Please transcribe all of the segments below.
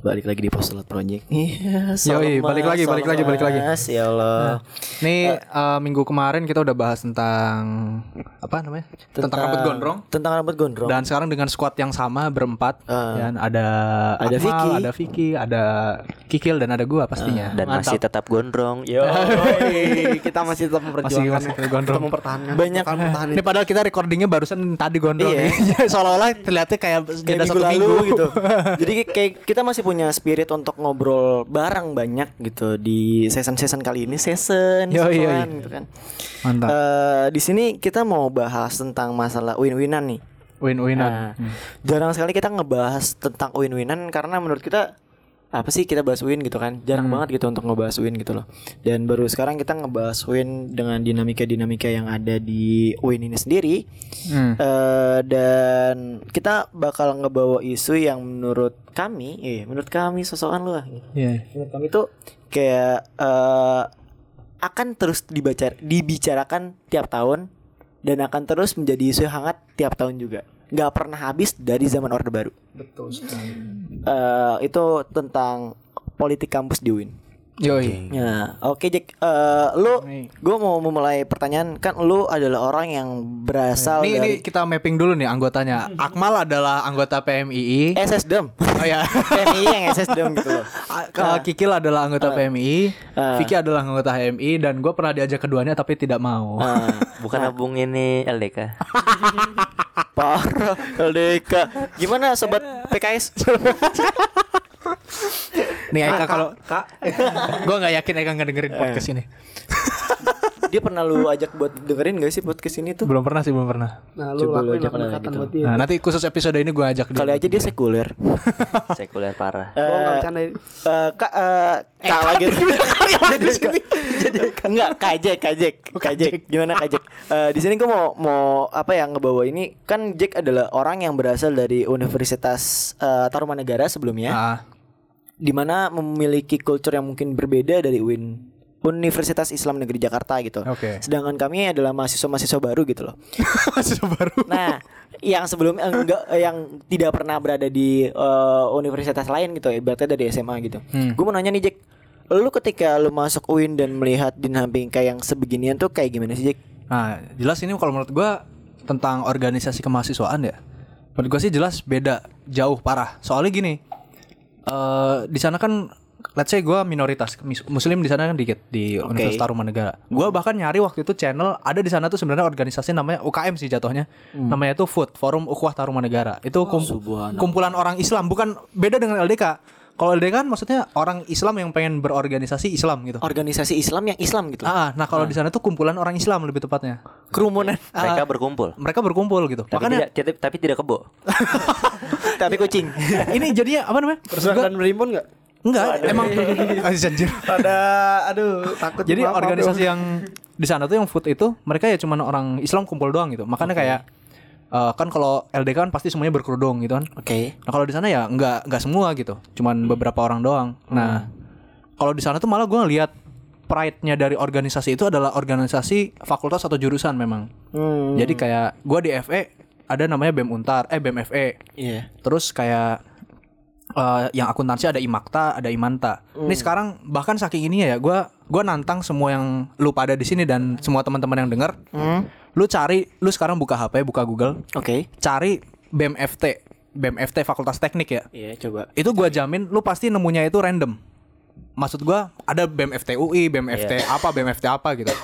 Balik lagi di Postulat Project. Iya, Yoi, balik lagi, balik lagi, balik lagi. Ya Allah. Nih eh, minggu kemarin kita udah bahas tentang apa namanya? Tentang, rambut gondrong. Tentang rambut gondrong. Dan sekarang dengan squad yang sama berempat, Ah. dan ada Ada Akmal, Vicky. ada Vicky, ada Kikil dan ada gua pastinya. dan masih tetap gondrong. Yo. kita masih tetap masih memperjuangkan masih ya. gondrong. Tetap mempertahankan Banyak- mempertahankan Ini padahal kita recordingnya barusan tadi gondrong Iya. ya. Seolah-olah terlihatnya kayak minggu satu lalu minggu gitu. Jadi kayak kita masih punya spirit untuk ngobrol bareng banyak gitu di season-season kali ini, season, Yoi, season yoi. gitu kan. Mantap. Eh, di sini kita mau bahas tentang masalah win-winan nih. Win-winan. Nah, Hmm. jarang sekali kita ngebahas tentang win-winan karena menurut kita apa sih kita bahas win gitu kan jarang Hmm. banget gitu untuk ngebahas win gitu loh dan baru sekarang kita ngebahas win dengan dinamika-dinamika yang ada di win ini sendiri Hmm. Eh, dan kita bakal ngebawa isu yang menurut kami eh menurut kami sosokan lu lah Iya. menurut kami tuh kayak eh, akan terus dibaca dibicarakan tiap tahun dan akan terus menjadi isu hangat tiap tahun juga nggak pernah habis dari zaman orde baru Betul sekali. Eh, itu tentang politik kampus di UIN Yoi. Ya, oke Jack. Eh, lu, gue mau memulai pertanyaan. Kan lu adalah orang yang berasal Ini, ini dari kita mapping dulu nih anggotanya. Akmal adalah anggota PMII. SSDM. Oh ya. PMI yang SSDM gitu loh. Uh, Kikil adalah anggota PMI, Ah. Vicky adalah anggota HMI dan gue pernah diajak keduanya tapi tidak mau. Ah, Bukan abung ini LDK. parah LDK. Gimana sobat PKS? Nih Eka kalau gue nggak yakin Eka nggak dengerin podcast ini. Dia pernah lu ajak buat dengerin gak sih podcast ini tuh? Belum pernah sih belum pernah. nah lu Coba lakuin lah pendekatan gitu. buat dia Nah nanti khusus episode ini gue ajak dia. Kali aja dia sekuler. Sekuler parah. gua nggak bercanda Eh, kak, eh, kak lagi. Enggak, kajek, kajek, kajek. Gimana kajek? Eh, di sini gue mau mau apa yang ngebawa ini kan Jack adalah orang yang berasal dari Universitas eh, Tarumanegara sebelumnya, Ah, di mana memiliki kultur yang mungkin berbeda dari UIN. Universitas Islam Negeri Jakarta gitu. Oke. Sedangkan kami adalah mahasiswa-mahasiswa baru gitu loh. masih baru. Nah, yang sebelumnya enggak yang tidak pernah berada di eh, universitas lain gitu, ibaratnya dari SMA gitu. Hmm. Gue mau nanya nih Jack, lu ketika lu masuk UIN dan melihat dinamika yang sebeginian tuh kayak gimana sih Jack? Nah jelas ini kalau menurut gue tentang organisasi kemahasiswaan ya. Menurut gue sih jelas beda jauh parah. Soalnya gini, eh di sana kan let's say gue minoritas muslim di sana kan dikit di Universitas Tarumanegara. Gue bahkan nyari waktu itu channel ada di sana tuh sebenarnya organisasi namanya UKM sih jatuhnya. Namanya tuh FUT Forum Ukhuwah Tarumanegara. Itu kum- kumpulan orang Islam bukan beda dengan LDK. Kalau LDK kan maksudnya orang Islam yang pengen berorganisasi Islam gitu. Organisasi Islam yang Islam gitu. Ah, nah kalau di sana tuh kumpulan orang Islam lebih tepatnya. Kerumunan. Mereka berkumpul. Mereka berkumpul gitu. Tapi Makanya tidak tapi, tapi tidak kebo. Tapi kucing. ini jadinya apa namanya? dan berimbun nggak Enggak, emang anjir. ada aduh takut Jadi maaf, organisasi yang di sana tuh yang food itu mereka ya cuman orang Islam kumpul doang gitu. Makanya kayak eh, kan kalau LDK kan pasti semuanya berkerudung gitu kan. Oke. Nah kalau di sana ya enggak enggak semua gitu, cuman beberapa orang doang. Nah kalau di sana tuh malah gue ngeliat pride-nya dari organisasi itu adalah organisasi fakultas atau jurusan memang. Hmm. Jadi kayak gue di FE ada namanya BEM Untar, eh BEM FE. Iya. Terus kayak eh, yang akuntansi ada Imakta, ada Imanta. Ini sekarang bahkan saking ini ya, gua gua nantang semua yang lu pada di sini dan semua teman-teman yang denger, Hmm. lu cari, lu sekarang buka HP, buka Google, Oke. cari BMFT, BMFT Fakultas Teknik ya. Iya, coba. Itu gua jamin lu pasti nemunya itu random. Maksud gua ada BMFT UI, BMFT apa, BMFT apa gitu.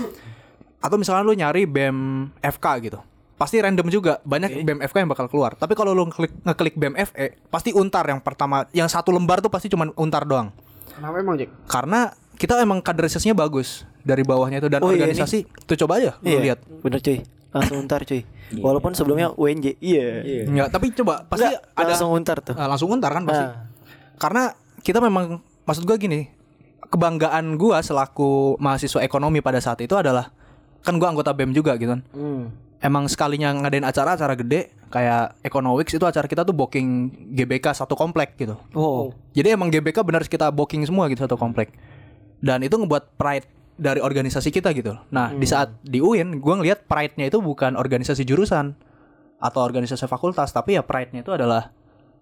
Atau misalnya lu nyari BEM FK gitu. Pasti random juga, banyak BEM FK yang bakal keluar. Tapi kalau lu ngeklik, ngeklik BEM FE, pasti untar yang pertama, yang satu lembar tuh pasti cuma untar doang. kenapa emang Jack Karena kita emang kaderisasinya bagus dari bawahnya itu dan Oh, iya, organisasi. Tuh coba aja lu lihat. Bener cuy. Langsung untar cuy. Walaupun sebelumnya UNJ. Iya. Enggak, tapi coba pasti Nggak, ada langsung untar tuh. Nah, langsung untar kan pasti. Ah. Karena kita memang maksud gua gini, kebanggaan gua selaku mahasiswa ekonomi pada saat itu adalah kan gua anggota BEM juga gitu kan. Hmm. Emang sekalinya ngadain acara-acara gede kayak Economics itu acara kita tuh booking GBK satu komplek gitu. Oh. Jadi emang GBK benar kita booking semua gitu satu komplek. Dan itu ngebuat pride dari organisasi kita gitu. Nah, di saat di UIN gua ngelihat pride-nya itu bukan organisasi jurusan atau organisasi fakultas, tapi ya pride-nya itu adalah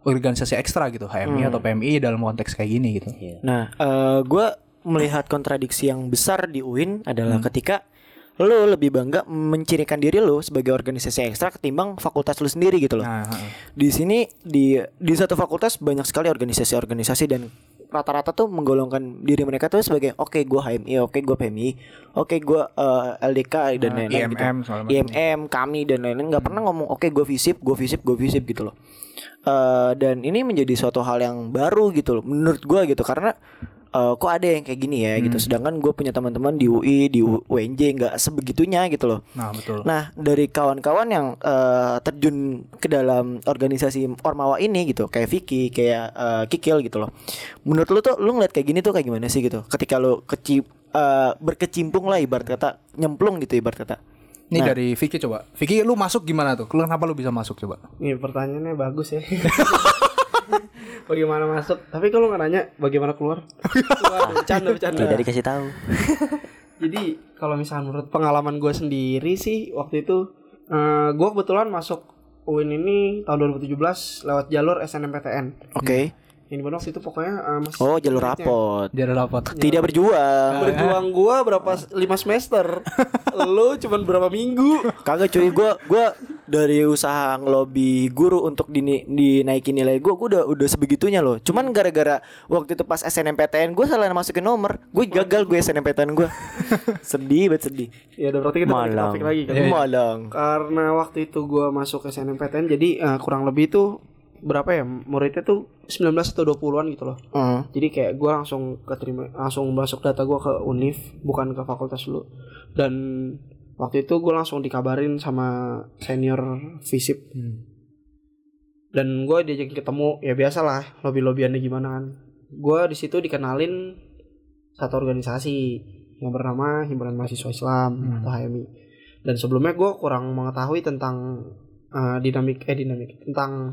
organisasi ekstra gitu, HMI atau PMI dalam konteks kayak gini gitu. Nah, eh gue melihat kontradiksi yang besar di UIN adalah ketika lo lebih bangga mencirikan diri lo sebagai organisasi ekstra ketimbang fakultas lo sendiri gitu loh. Nah. Di sini di di satu fakultas banyak sekali organisasi-organisasi dan rata-rata tuh menggolongkan diri mereka tuh sebagai oke gue HMI, oke gue PMI, oke gue eh, LDK dan Nah, lain-lain IMM gitu. IMM kami dan lain-lain nggak pernah ngomong oke gue visip, gue visip, gue visip gitu loh. Eh, dan ini menjadi suatu hal yang baru gitu loh menurut gue gitu karena eh, kok ada yang kayak gini ya gitu. Sedangkan gue punya teman-teman di UI, di UNJ nggak sebegitunya gitu loh. Nah, betul. Nah dari kawan-kawan yang eh, terjun ke dalam organisasi Ormawa ini gitu, kayak Vicky, kayak eh, Kikil gitu loh. Menurut lu tuh, lu ngeliat kayak gini tuh kayak gimana sih gitu? Ketika lu keci eh, berkecimpung lah ibarat kata, nyemplung gitu ibarat kata. Ini Nah. dari Vicky coba. Vicky lu masuk gimana tuh? Lu kenapa lu bisa masuk coba? Nih pertanyaannya bagus ya. bagaimana masuk? Tapi kalau nggak nanya bagaimana keluar? Waduh, bercanda bercanda. Tidak dikasih tahu. Jadi kalau misalnya menurut pengalaman gue sendiri sih waktu itu eh gue kebetulan masuk UIN ini tahun 2017 lewat jalur SNMPTN. Oke. Ini benar waktu itu pokoknya eh, mas- Oh jalur rapot. Dia ada dapat. Tidak berjuang. Berjuang gua berapa lima semester. Lu cuman berapa minggu? Kagak cuy, gua gua dari usaha ngelobi guru untuk dini, dinaikin nilai gua, gua udah udah sebegitunya loh. Cuman gara-gara waktu itu pas SNMPTN gua salah masukin nomor, gue gagal gue SNMPTN gua. sedih banget sedih. Ya udah berarti kita Malang. topik lagi kan. Malang. Karena waktu itu gua masuk SNMPTN jadi eh, kurang lebih tuh berapa ya muridnya tuh 19 atau 20-an gitu loh. Hmm. Jadi kayak gua langsung keterima langsung masuk data gua ke Unif bukan ke fakultas dulu. Dan waktu itu gua langsung dikabarin sama senior FISIP. Dan gua diajakin ketemu ya biasalah lobby-lobbyannya gimana kan. Gua di situ dikenalin satu organisasi yang bernama Himpunan Mahasiswa Islam atau HMI. Dan sebelumnya gua kurang mengetahui tentang eh, dinamik eh dinamik tentang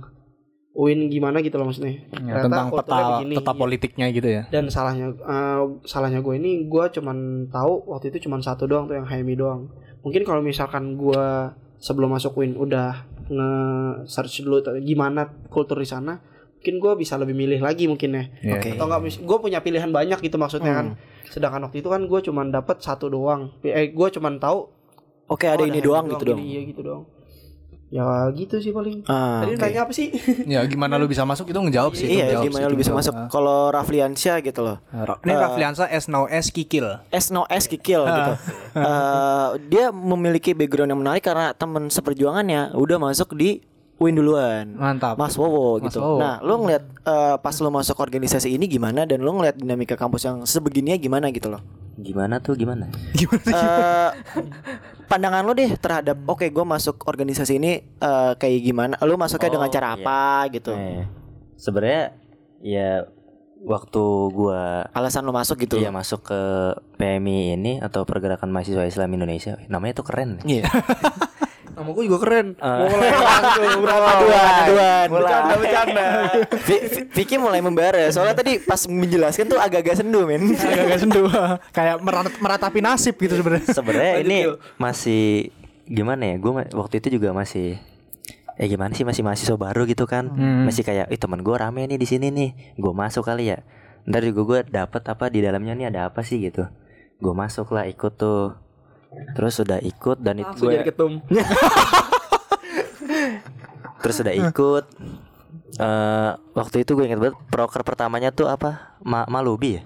UIN gimana gitu loh maksudnya. Ya, Ternyata tentang peta begini, peta iya. politiknya gitu ya. Dan salahnya eh, salahnya gue ini gue cuman tahu waktu itu cuman satu doang tuh yang HMI doang. Mungkin kalau misalkan gue sebelum masuk UIN udah nge-search dulu t- gimana kultur di sana, mungkin gue bisa lebih milih lagi mungkin ya. Iya. Oke. Atau enggak gue punya pilihan banyak gitu maksudnya kan. Sedangkan waktu itu kan gue cuman dapat satu doang. Eh gue cuman tahu Oke, ada oh, ini HMI doang gitu dong. gini, Iya gitu doang. Ya gitu sih paling. Ah, Tadi oke. nanya apa sih? Ya gimana lu bisa masuk itu ngejawab sih. itu Iya, ngejawab gimana sih, lu bisa masuk? Kalau Rafliansyah gitu loh. Nah, Ini Rafliansa S now S Kikil. S no S kikil gitu. Eh, dia memiliki background yang menarik karena teman seperjuangannya udah masuk di Win duluan. Mantap. Mas Wowo Mas gitu. Wowo. Nah, lu ngeliat eh, pas lu masuk organisasi ini gimana dan lu ngeliat dinamika kampus yang sebegininya gimana gitu loh. Gimana tuh gimana? Eh, pandangan lu deh terhadap oke gue masuk organisasi ini eh, kayak gimana? Lu masuknya Oh, dengan cara iya. apa gitu? Eh, sebenarnya ya waktu gua Alasan lu masuk gitu. Iya masuk ke PMI ini atau Pergerakan Mahasiswa Islam Indonesia, namanya tuh keren. Iya. Nama gue juga keren. Ah. Mulai langsung bro. Aduan, aduan. Bercanda, bercanda. Vi- Vi- Vicky mulai membara soalnya tadi pas menjelaskan tuh agak-agak sendu men. Agak-agak sendu. Kayak merat- meratapi nasib gitu sebenarnya. Sebenarnya ini masih gimana ya? Gue waktu itu juga masih eh gimana sih masih mahasiswa baru gitu kan Hmm. masih kayak ih teman gue rame nih di sini nih gue masuk kali ya ntar juga gue dapet apa di dalamnya nih ada apa sih gitu gue masuk lah ikut tuh terus udah ikut dan itu gue jadi ketum. terus udah ikut. Eh waktu itu gue inget banget proker pertamanya tuh apa? Ma Malubi ya?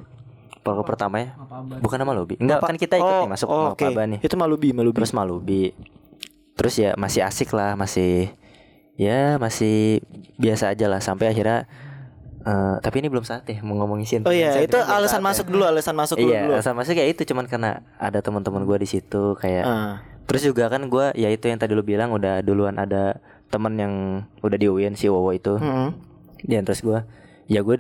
Proker pertamanya? Bukan nama Malubi. Enggak kan kita ikut nih masuk oh. Mapaba nih. Itu Malubi, Malubi. terus Malubi. Terus ya masih asik lah masih ya masih biasa aja lah. Sampai akhirnya eh tapi ini belum saatnya mau ngomongin sih Oh iya, itu alasan masuk dulu, alasan masuk dulu. iya dulu. alasan masuk ya itu cuman karena ada teman-teman gue di situ kayak Ah. terus juga kan gue ya itu yang tadi lu bilang udah duluan ada temen yang udah di UIN si Wowo itu Mm-mm. dan terus gue ya gue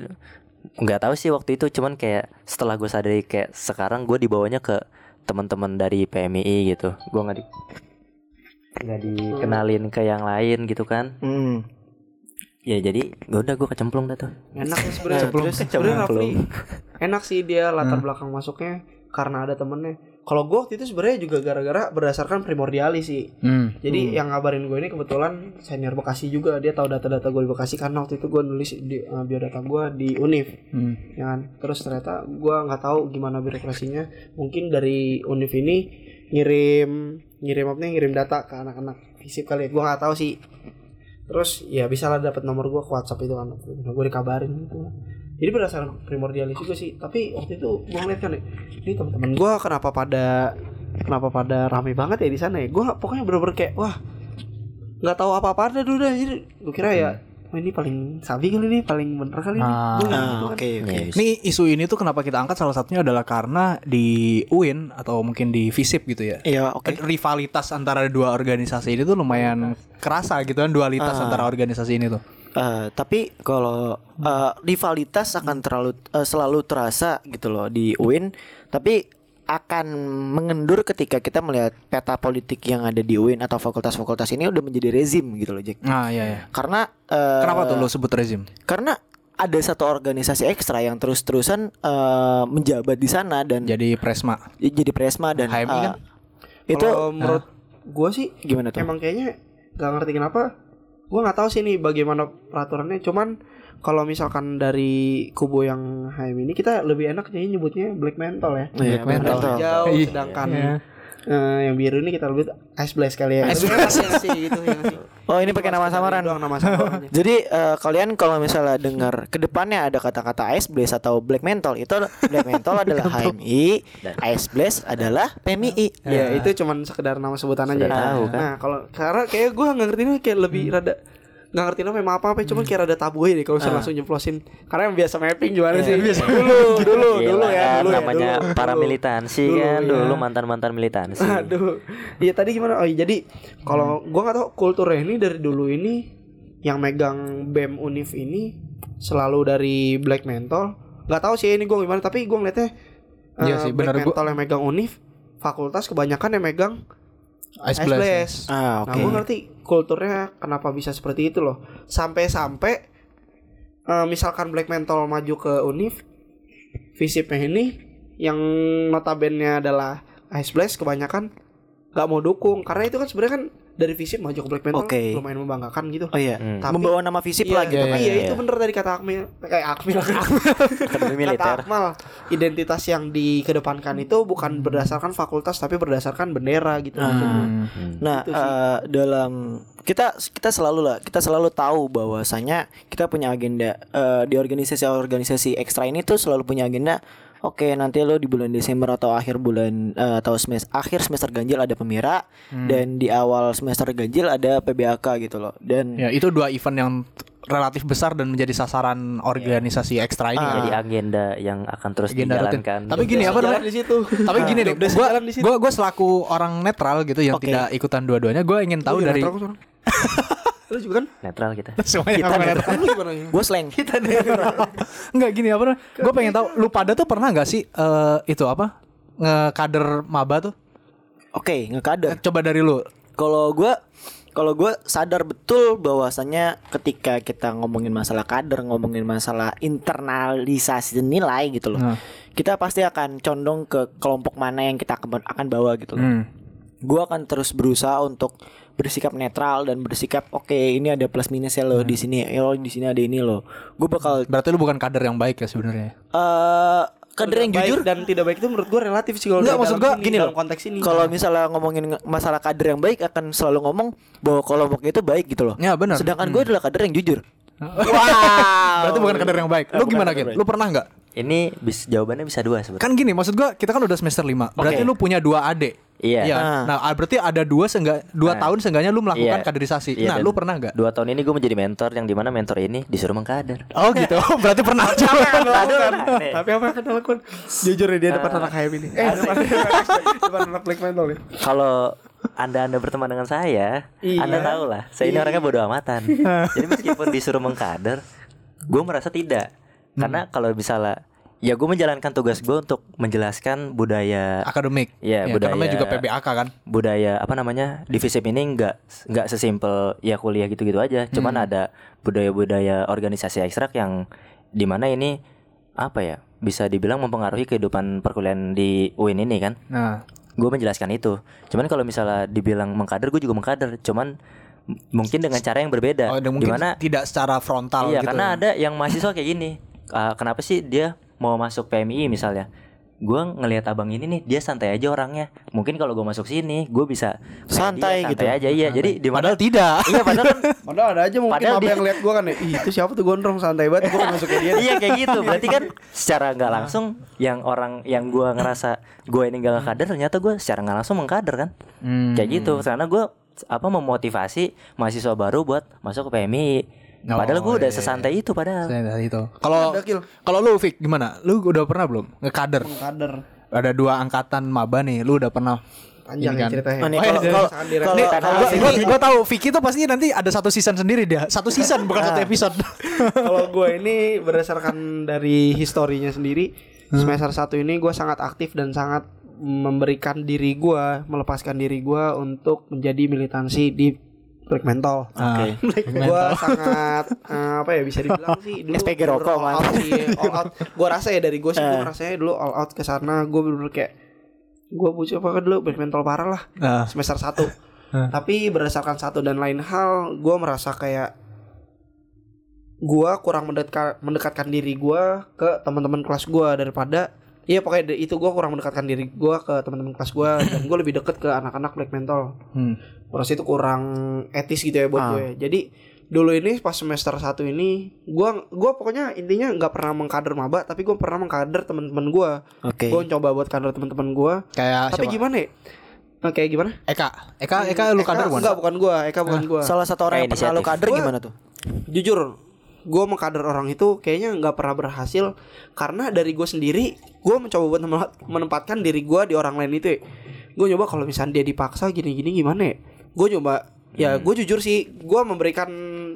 nggak tahu sih waktu itu cuman kayak setelah gue sadari kayak sekarang gue dibawanya ke teman-teman dari PMI gitu gue nggak di nggak dikenalin ke yang lain gitu kan Mm. Ya jadi gue udah gue kecemplung dah tuh Enak sih sebenarnya. Cemplung. Sebenarnya. Rafli enak sih dia latar belakang masuknya karena ada temennya. kalau gue waktu itu sebenarnya juga gara-gara berdasarkan primordialis sih Hmm. jadi yang ngabarin gue ini kebetulan senior Bekasi juga dia tahu data-data gue di Bekasi karena waktu itu gue nulis di uh, biodata gue di Univ Hmm. ya kan terus ternyata gue nggak tahu gimana birokrasinya mungkin dari Univ ini ngirim ngirim apa nih ngirim data ke anak-anak fisip kali ya gue nggak tahu sih terus ya bisa lah dapat nomor gue ke WhatsApp itu kan. Gue dikabarin gitu. Jadi berdasarkan primordialis juga sih. Tapi waktu itu gue ngeliat kan ini teman-teman gue kenapa pada kenapa pada rame banget ya di sana ya? Gue pokoknya bener-bener kayak wah nggak tahu apa-apa ada dulu dah jadi gue kira ya ini paling sabi kali ini paling bener kali ini Ah. Oke oke. Iya, bisa. Nih isu ini tuh kenapa kita angkat salah satunya adalah karena di UIN atau mungkin di FISIP gitu ya. Iya, oke. Rivalitas antara dua organisasi ini tuh lumayan kerasa gitu kan dualitas Ah. antara organisasi ini tuh. Eh, tapi kalau eh, rivalitas akan terlalu eh, selalu terasa gitu loh di UIN, tapi akan mengendur ketika kita melihat peta politik yang ada di UIN atau fakultas-fakultas ini udah menjadi rezim gitu loh, Jack. Nah, iya ya. Karena eh, Kenapa tuh lo sebut rezim? Karena ada satu organisasi ekstra yang terus-terusan eh, menjabat di sana dan Jadi Presma. jadi presma dan HMI eh, kan? itu Kalau menurut gue sih gimana tuh? emang kayaknya nggak ngerti kenapa gue nggak tahu sih nih bagaimana peraturannya cuman kalau misalkan dari kubu yang HM ini kita lebih enak nyebutnya black mental ya Iya, Black mental. mental. hijau Iya. sedangkan Iya. eh, yang biru ini kita lebih ice blast kali ya ice blast sih gitu ya sih? Oh, ini pakai nama samaran. doang nama samaran. Jadi eh, kalian kalau misalnya dengar ke depannya ada kata-kata ice blast atau black mental itu black mental adalah HMI, ice blast adalah PMI. ya itu cuman sekedar nama sebutan aja tahu, kan? nah kalau karena kayak gue nggak ngerti ini kayak lebih rada nggak ngerti nama emang apa apa cuman kayak rada tabu aja deh kalau misalnya langsung nyeplosin karena yang biasa mapping gimana sih dulu dulu Gila dulu ya kan, dulu ya, namanya dulu, para militansi Dulu, kan iya. dulu mantan mantan militansi Aduh. Iya tadi gimana? Oh iya, jadi kalau gua nggak tahu kulturnya ini dari dulu ini yang megang BEM Univ ini selalu dari Black Mental. Nggak tahu sih ini gua gimana tapi gua ngeliatnya Iya sih, Black bener. Gua- Mental yang megang Univ, fakultas kebanyakan yang megang Ice Ice Blast. Blast. Ah, Nah, oke. gua ngerti kulturnya kenapa bisa seperti itu loh. Sampai-sampai eh, misalkan Black Mental maju ke Univ, visipnya ini yang notabene adalah Ice Blast kebanyakan nggak mau dukung karena itu kan sebenarnya kan dari visip maju ke Black Mental Oke. lumayan membanggakan gitu. Oh iya, Hmm. Tapi- membawa nama visip Iya, lah gitu. tapi kan. iya, Iya. itu bener dari kata Akmil kayak Akmil akademi militer kata Akmal identitas yang dikedepankan itu bukan berdasarkan fakultas tapi berdasarkan bendera gitu. Hmm. Hmm. Nah, Itu sih. eh, dalam kita kita selalu lah, kita selalu tahu bahwasanya kita punya agenda eh, di organisasi-organisasi ekstra ini tuh selalu punya agenda. Oke, nanti lo di bulan Desember atau akhir bulan eh, atau semester akhir semester ganjil ada pemira dan di awal semester ganjil ada PBAK gitu loh. Dan Ya, itu dua event yang relatif besar dan menjadi sasaran organisasi ekstra ini. kan. jadi agenda yang akan terus Agenda rutin. dijalankan Tapi gini apa namanya? di situ. Tapi gini deh, Udah gua, jalan di situ. gua gua selaku orang netral gitu yang Oke. tidak ikutan dua-duanya, gua ingin tahu Lu dari netral kok sekarang? Lu juga kan? netral kita semuanya Kita netral. netral. Lu gimana gue slang. Enggak gini apa? Gua pengen tahu lu pada tuh pernah nggak sih eh, itu apa? ngekader maba tuh? Oke, ngekader. Coba dari lu. Kalau gue kalau gue sadar betul bahwasannya ketika kita ngomongin masalah kader, ngomongin masalah internalisasi nilai gitu loh. Nah. Kita pasti akan condong ke kelompok mana yang kita akan akan bawa gitu loh. Hmm. Gue akan terus berusaha untuk bersikap netral dan bersikap oke ini ada plus minusnya loh di sini, eh, oh di sini ada ini loh. Gue bakal Berarti lu bukan kader yang baik ya sebenarnya. eh kader yang jujur dan tidak baik itu menurut gua relatif sih kalau Enggak, dalam maksud gua sini, gini dalam loh. konteks ini. Kalau misalnya ngomongin masalah kader yang baik akan selalu ngomong bahwa kelompoknya itu baik gitu loh. Ya, benar. Sedangkan gue adalah kader yang jujur. Berarti bukan kader yang baik. Lu bukan gimana, Gin? baik. Lu pernah nggak? ini bis jawabannya bisa dua sebetulnya Kan gini, maksud gua kita kan udah semester 5. Berarti Oke. lu punya dua adik. Iya. Ah. Nah, ah, berarti ada dua seenggak dua Nah. tahun seenggaknya lu melakukan Iya. kaderisasi. Iya, nah, lu pernah nggak? dua tahun ini gue menjadi mentor yang di mana mentor ini disuruh mengkader Oh gitu. berarti pernah. Tapi apa yang akan dilakukan? Jujur ya dia depan anak HM ini. Eh, depan, anak Black Mental ya. kalau anda anda berteman dengan saya, Iya. anda tahu lah, saya ini orangnya bodoh amatan. Jadi meskipun disuruh mengkader, gue merasa tidak, karena kalau misalnya, ya gue menjalankan tugas gue untuk menjelaskan budaya, Akademik. Iya, Ya, budaya- Namanya juga PBAK kan. budaya apa namanya di FISIP ini nggak nggak sesimpel ya kuliah gitu-gitu aja, cuman ada budaya-budaya organisasi ekstrak yang di mana ini apa ya bisa dibilang mempengaruhi kehidupan perkuliahan di UIN ini kan. Nah, gue menjelaskan itu. Cuman kalau misalnya dibilang mengkader gue juga mengkader. Cuman mungkin dengan cara yang berbeda. Oh, di mana tidak secara frontal iya gitu. karena ada yang mahasiswa kayak gini. Ah, kenapa sih dia mau masuk PMI misalnya gue ngelihat abang ini nih dia santai aja orangnya mungkin kalau gue masuk sini gue bisa Santai dia, gitu. santai aja iya jadi di Padahal tidak. iya padahal kan Padahal ada aja mungkin Padahal apa dia- yang lihat gua kan ya. Ih, itu siapa tuh gondrong santai banget gua masuk ke dia. iya kayak gitu berarti kan secara nggak langsung yang orang yang gua ngerasa gue ini gak kader ternyata gue secara nggak langsung mengkader kan Hmm. kayak gitu karena gue apa memotivasi mahasiswa baru buat masuk ke PMI Oh, padahal gue udah iya, sesantai itu padahal Saya dari itu. Kalau Ada, Kil. kalau lu Fik gimana? Lu udah pernah belum ngekader? Kader. Ada dua angkatan maba nih, lu udah pernah Panjang ini ya ceritanya. Oh, Oh, kalau iya, kalau kalau- kalau- gua, gua tahu Vicky tuh pasti nanti ada satu season sendiri dia. Satu season bukan satu episode. Kalau gue ini berdasarkan dari historinya sendiri, semester satu ini gue sangat aktif dan sangat memberikan diri gue, melepaskan diri gue untuk menjadi militansi di Black Mental. Oke. gue sangat eh, apa ya bisa dibilang sih dulu SPG rokok, all out sih all out gue rasa ya dari gue sih gue Eh. rasanya dulu all out ke sana gue bener-bener kayak gue bucin apa dulu black mental parah lah Nah, semester satu Eh. tapi berdasarkan satu dan lain hal gue merasa kayak gue kurang mendekat mendekatkan diri gue ke teman-teman kelas gue daripada Iya pokoknya itu gue kurang mendekatkan diri gue ke teman-teman kelas gue dan gue lebih deket ke anak-anak black mental hmm. gue rasa itu kurang etis gitu ya Ah. buat gue jadi dulu ini pas semester satu ini gue gua pokoknya intinya nggak pernah mengkader maba tapi gue pernah mengkader teman-teman gue Oke. gue coba buat kader teman-teman gue Kayak tapi siapa? gimana ya Nah, kayak gimana Eka. Eka Eka lu kader bukan? enggak bukan gue Eka bukan gue Salah satu orang yang Kayak pernah lu kader Gua- gimana tuh? jujur gue mengkader orang itu kayaknya nggak pernah berhasil. Karena dari gue sendiri gue mencoba buat menem- menempatkan diri gue di orang lain itu gue nyoba kalau misalnya dia dipaksa gini-gini gimana ya? Gue coba ya gue jujur sih gue memberikan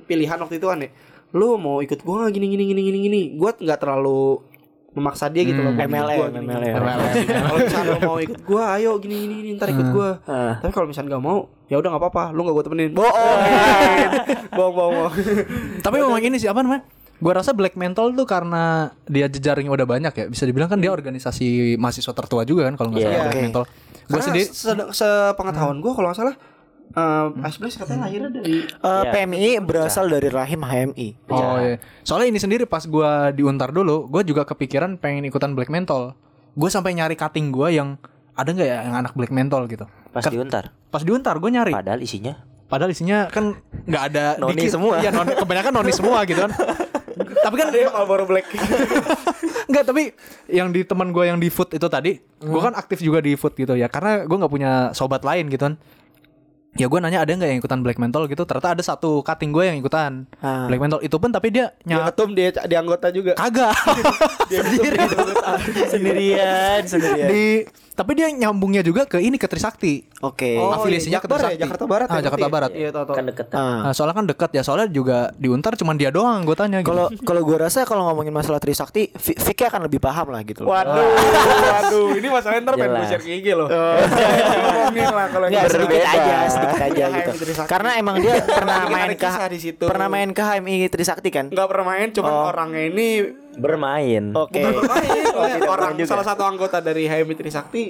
pilihan waktu itu kan ya. Lu mau ikut gue gini gini gini gini gini. Gue nggak terlalu memaksa dia gitu loh ikut MLM, gua, gini, gini. MLM. kalau misalnya lu mau ikut gue ayo gini gini, gini ntar ikut gue Ah. tapi kalau misalnya nggak mau ya udah nggak apa-apa lu nggak gue temenin Bohong. bohong bohong bohong Tapi memang ini sih apa namanya? Gua rasa Black Mental tuh karena dia jejaringnya udah banyak ya. Bisa dibilang kan dia organisasi mahasiswa tertua juga kan kalau nggak salah Iya. Black Oke. Mental. Gua Karena sendiri se- sepengetahuan gue kalau nggak salah uh, Blaze katanya lahirnya dari Eh, Iya. PMI berasal dari rahim HMI. Oh iya. Soalnya ini sendiri pas gua diuntar dulu, gua juga kepikiran pengen ikutan Black Mental. Gue sampai nyari cutting gua yang ada nggak ya yang anak Black Mental gitu. pas Ke- diuntar Pas diuntar gue nyari. padahal isinya Padahal isinya kan nggak ada Noni dikit. semua. Iya, noni, kebanyakan noni semua gitu kan. tapi kan Marlboro Black Enggak, tapi yang di teman gue yang di food itu tadi, gue kan aktif juga di food gitu ya, karena gue nggak punya sobat lain gitu kan. Ya gue nanya ada nggak yang ikutan black mental gitu, ternyata ada satu cutting gue yang ikutan Ah. black mental itu pun tapi dia dia nyat ketum dia di anggota juga kagak dia sendiri Sendirian, sendirian. di tapi dia nyambungnya juga ke ini ke Trisakti. Oke. Oh, Afiliasinya iya, ke Jakbar ya, Trisakti. Jakarta Barat Ah, ya, Jakarta berarti? Barat. iya tau kan deket Ah. Nah, soalnya kan dekat ya, soalnya juga diuntar cuman dia doang anggotanya gitu. Kalau kalau gua rasa kalau ngomongin masalah Trisakti, Vi- Vicky akan lebih paham lah gitu loh. waduh waduh ini masalahnya ntar pengen gue share ke IG loh ngomongin lah kalau yang sedikit Berbeda. aja, sedikit aja HMI gitu. Trisakti. Karena emang dia pernah main ke di situ. pernah main ke HMI Trisakti kan? nggak pernah main cuman Oh. orangnya ini bermain Oke. bermain Oh, tidak orang juga. salah satu anggota dari HMI Trisakti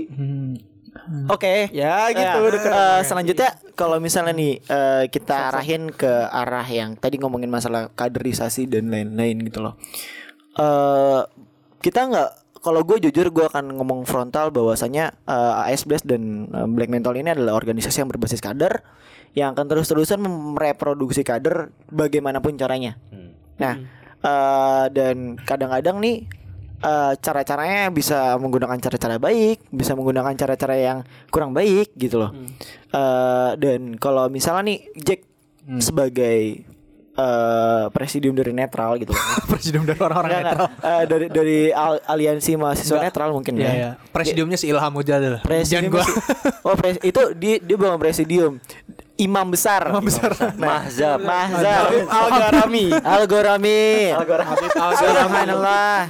Oke. Ya, gitu, Eh, eh, sama selanjutnya kalau misalnya nih eh, kita arahin ke arah yang tadi ngomongin masalah kaderisasi dan lain-lain gitu loh. Eh kita nggak kalau gue jujur gue akan ngomong frontal bahwasanya eh, AS Blast dan eh, Black Mental ini adalah organisasi yang berbasis kader yang akan terus-terusan mereproduksi kader bagaimanapun caranya. Nah, eh, dan kadang-kadang nih eh, cara-caranya bisa menggunakan cara-cara baik, bisa menggunakan cara-cara yang kurang baik gitu loh. Eh, dan kalau misalnya nih Jack sebagai eh, presidium dari netral gitu. Presiden dari orang-orang netral. Eh, dari dari al- aliansi mahasiswa Enggak. netral mungkin Iya, ya. iya. Presidiumnya si Ilham Mujadil. Presidium gua. si- Oh, pres- itu dia dia bukan presidium. Imam besar. Imam besar. Mahzab. Mahzab. Al-Gharami Al-Gharami. Habib Subhanallah.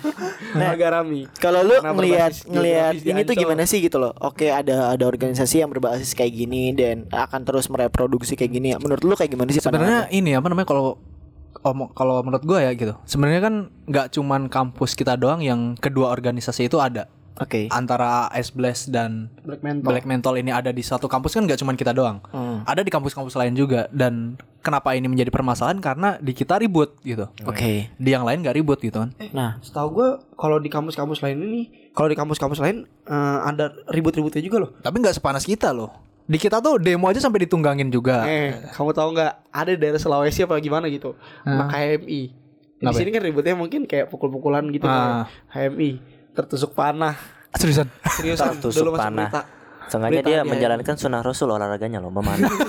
Al-Gharami kalau lu ngelihat ngelihat ini tuh gimana sih gitu loh. Oke, ada ada organisasi yang berbasis kayak gini dan akan terus mereproduksi kayak gini. Menurut lu kayak gimana sih Sebenarnya ini apa namanya kalau omong kalau menurut gue ya gitu. Sebenarnya kan nggak cuman kampus kita doang yang kedua organisasi itu ada. Oke. Antara Ice Blast dan Black Mental. Black Mental ini ada di satu kampus kan nggak cuman kita doang. Hmm. Ada di kampus-kampus lain juga dan kenapa ini menjadi permasalahan karena di kita ribut gitu. Oke. Di yang lain nggak ribut gitu kan. Nah, Setahu gue kalau di kampus-kampus lain ini, kalau di kampus-kampus lain eh, ada ribut-ributnya juga loh. Tapi nggak sepanas kita loh. Di kita tuh demo aja sampai ditunggangin juga. Eh, kamu tahu nggak? Ada di daerah Sulawesi apa gimana gitu, sama KMI. Di sini kan ributnya mungkin kayak pukul-pukulan gitu Ah. kayak HMI tertusuk panah. Seriusan. Seriusan Tertusuk dulu panah. Sengaja dia dia. menjalankan sunnah Rasul olahraganya loh, memanah.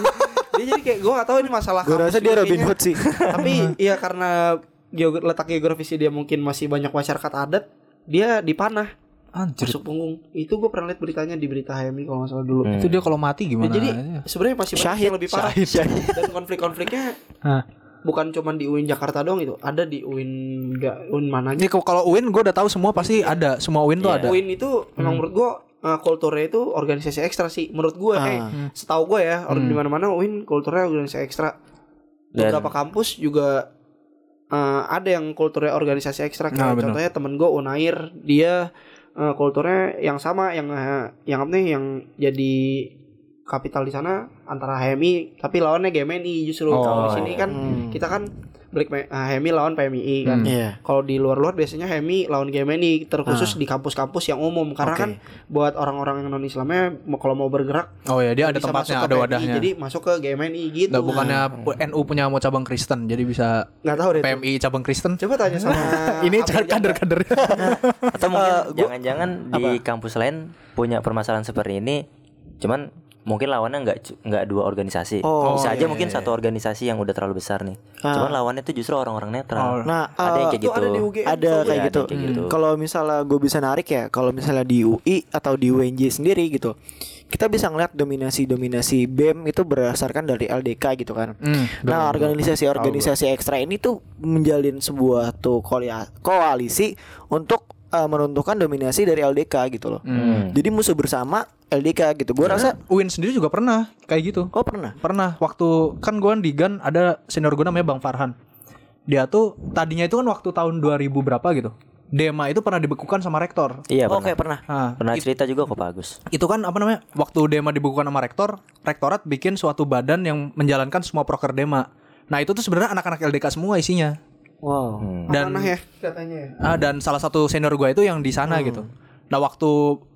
Dia jadi kayak gue gak tahu ini masalah gue rasa dia Robin. Hood sih. Tapi iya karena geog- letak geografisnya dia mungkin masih banyak masyarakat adat, dia dipanah Anjir. masuk punggung. Itu gue pernah lihat beritanya di berita HMI kalau nggak salah dulu. Hmm. Itu dia kalau mati Ya, gimana? jadi sebenarnya masih Syahid, yang lebih parah. Dan konflik-konfliknya. Bukan cuman di UIN Jakarta doang itu, ada di UIN enggak UIN mana Ini kalau- kalau UIN gue udah tahu semua pasti ada. Semua UIN tuh Iya. ada. UIN itu memang menurut gua uh, kulturnya itu organisasi ekstra sih menurut gua eh Ah. setahu gua ya orang di mana-mana UIN kulturnya organisasi ekstra Dan- beberapa kampus juga uh, ada yang kulturnya organisasi ekstra kayak Nah, contohnya temen gua Unair dia uh, kulturnya yang sama yang uh, yang apa nih yang jadi kapital di sana antara HMI tapi lawannya GMNI justru Oh, kalau di sini kan Hmm. kita kan Black uh, HMI lawan PMI kan Hmm. Iya. kalau di luar-luar biasanya HMI lawan GMNI terkhusus di kampus-kampus yang umum karena Oke. kan buat orang-orang yang non Islamnya mau kalau mau bergerak Oh ya dia ada tempatnya, ada PMI, wadahnya. jadi masuk ke GMNI gitu Nggak, bukannya NU punya mau cabang Kristen, jadi bisa nggak tahu deh. PMI cabang Kristen. coba tanya sama Ini kader-kader. Atau mungkin jangan-jangan di kampus lain punya permasalahan seperti ini, cuman mungkin lawannya nggak nggak dua organisasi, Oh, bisa aja iya, mungkin iya. satu organisasi yang udah terlalu besar nih. Ah. Cuman lawannya itu justru orang-orang netral. Oh. Nah, ada yang eh, kayak Itu gitu. ada di UGM ada tuh. kayak Iya, gitu. ada kayak gitu. Kalau misalnya gue bisa narik ya, kalau misalnya di UI atau di UNJ sendiri gitu, kita bisa ngeliat dominasi-dominasi BEM itu berdasarkan dari LDK gitu kan. Hmm, Nah, organisasi-organisasi ekstra ini tuh menjalin sebuah tuh koalisi untuk eh, menentukan dominasi dari LDK gitu loh. Hmm. Jadi musuh bersama LDK gitu. Gue rasa UIN sendiri juga pernah kayak gitu. oh pernah. Pernah waktu kan gue di GAN ada senior gue namanya Bang Farhan. Dia tuh tadinya itu kan waktu tahun 2000 berapa gitu. Dema itu pernah dibekukan sama rektor. Iya Oh, pernah. Oke, pernah. Nah, Pernah cerita juga kok Pak Agus. itu kan apa namanya? Waktu Dema dibekukan sama rektor, rektorat bikin suatu badan yang menjalankan semua proker Dema. Nah, itu tuh sebenarnya anak-anak LDK semua isinya. Wow. Hmm. Dan ya katanya ya Ah, dan salah satu senior gue itu yang di sana gitu. Nah, waktu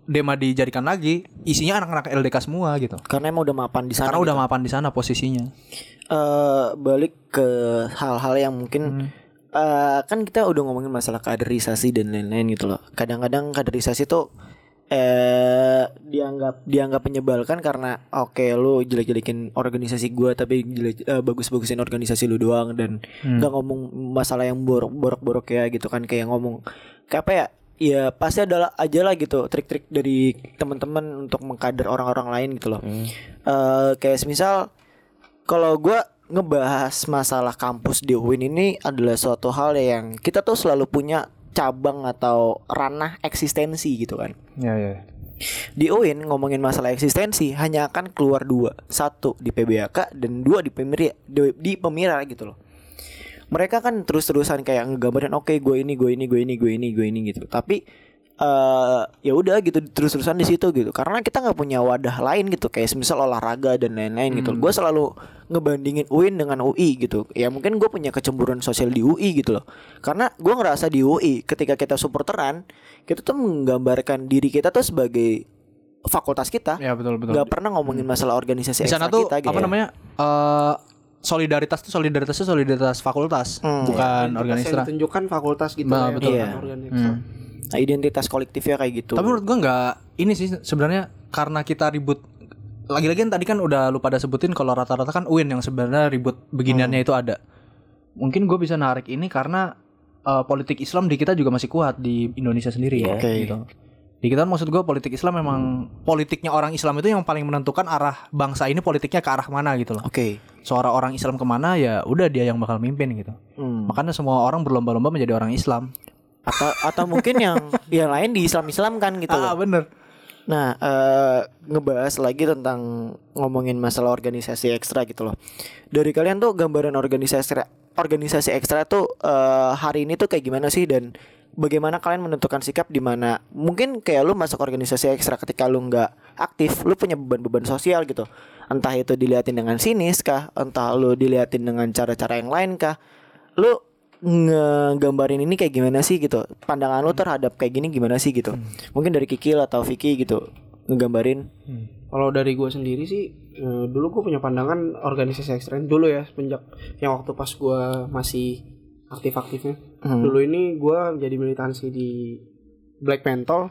Dema dijadikan lagi, isinya anak-anak LDK semua gitu. Karena emang udah mapan di sana. Karena gitu. udah mapan di sana posisinya. eh balik ke hal-hal yang mungkin Hmm. eh, kan kita udah ngomongin masalah kaderisasi dan lain-lain gitu loh. Kadang-kadang kaderisasi tuh eh dianggap dianggap menyebalkan karena oke lu jelek-jelekin organisasi gua tapi jelek eh, bagus-bagusin organisasi lu doang dan Hmm. ngomong masalah yang borok-borok ya gitu kan kayak ngomong kayak apa ya ya pasti adalah aja lah gitu trik-trik dari teman-teman untuk mengkader orang-orang lain gitu loh Hmm. eh kayak semisal kalau gua ngebahas masalah kampus di UIN ini adalah suatu hal yang kita tuh selalu punya cabang atau ranah eksistensi gitu kan. Ya, ya. Di UIN ngomongin masalah eksistensi hanya akan keluar dua, satu di PBAK dan dua di pemira di, di pemira gitu loh. Mereka kan terus-terusan kayak ngegambarin oke gue ini gue ini gue ini gue ini gue ini gitu. Tapi eh ya udah gitu terus-terusan di situ gitu. Karena kita nggak punya wadah lain gitu kayak semisal olahraga dan lain-lain gitu. Gue selalu ngebandingin UIN dengan UI gitu. Ya mungkin gue punya kecemburuan sosial di UI gitu loh. Karena gue ngerasa di UI ketika kita supporteran kita tuh menggambarkan diri kita tuh sebagai fakultas kita. Ya, betul betul. nggak pernah ngomongin masalah organisasi di sana ekstra tuh kita gitu. apa namanya eh solidaritas tuh solidaritasnya solidaritas fakultas Hmm. bukan Identitas organisasi yang ditunjukkan fakultas gitu Nah, ya, betul. Iya. organisasi. Hmm. Nah, identitas kolektifnya kayak gitu. tapi menurut gua nggak ini sih sebenarnya karena kita ribut lagi-lagi kan tadi kan udah lu pada sebutin kalau rata-rata kan UIN yang sebenarnya ribut beginiannya Hmm. itu ada mungkin gue bisa narik ini karena eh, politik Islam di kita juga masih kuat di Indonesia sendiri ya Oke. gitu di kita maksud gue politik Islam memang politiknya orang Islam itu yang paling menentukan arah bangsa ini politiknya ke arah mana gitu loh Oke. suara orang Islam ke mana ya udah dia yang bakal mimpin gitu Hmm. makanya semua orang berlomba-lomba menjadi orang Islam Atau atau mungkin yang yang lain di Islam-Islam kan gitu ah loh. bener. Nah, eh, ngebahas lagi tentang ngomongin masalah organisasi ekstra gitu loh. Dari kalian tuh gambaran organisasi organisasi ekstra tuh eh, hari ini tuh kayak gimana sih? Dan bagaimana kalian menentukan sikap di mana? Mungkin kayak lu masuk organisasi ekstra ketika lu nggak aktif lu punya beban-beban sosial gitu. Entah itu diliatin dengan sinis kah? Entah lu diliatin dengan cara-cara yang lain kah? Lu ngegambarin ini kayak gimana sih gitu? Pandangan lu terhadap kayak gini gimana sih gitu? Mungkin dari Kikil atau Vicky gitu ngegambarin. Kalau dari gue sendiri sih eh, dulu gue punya pandangan organisasi ekstrem dulu ya semenjak yang waktu pas gue masih aktif-aktifnya. Hmm. Dulu ini gue jadi militansi di Black Mental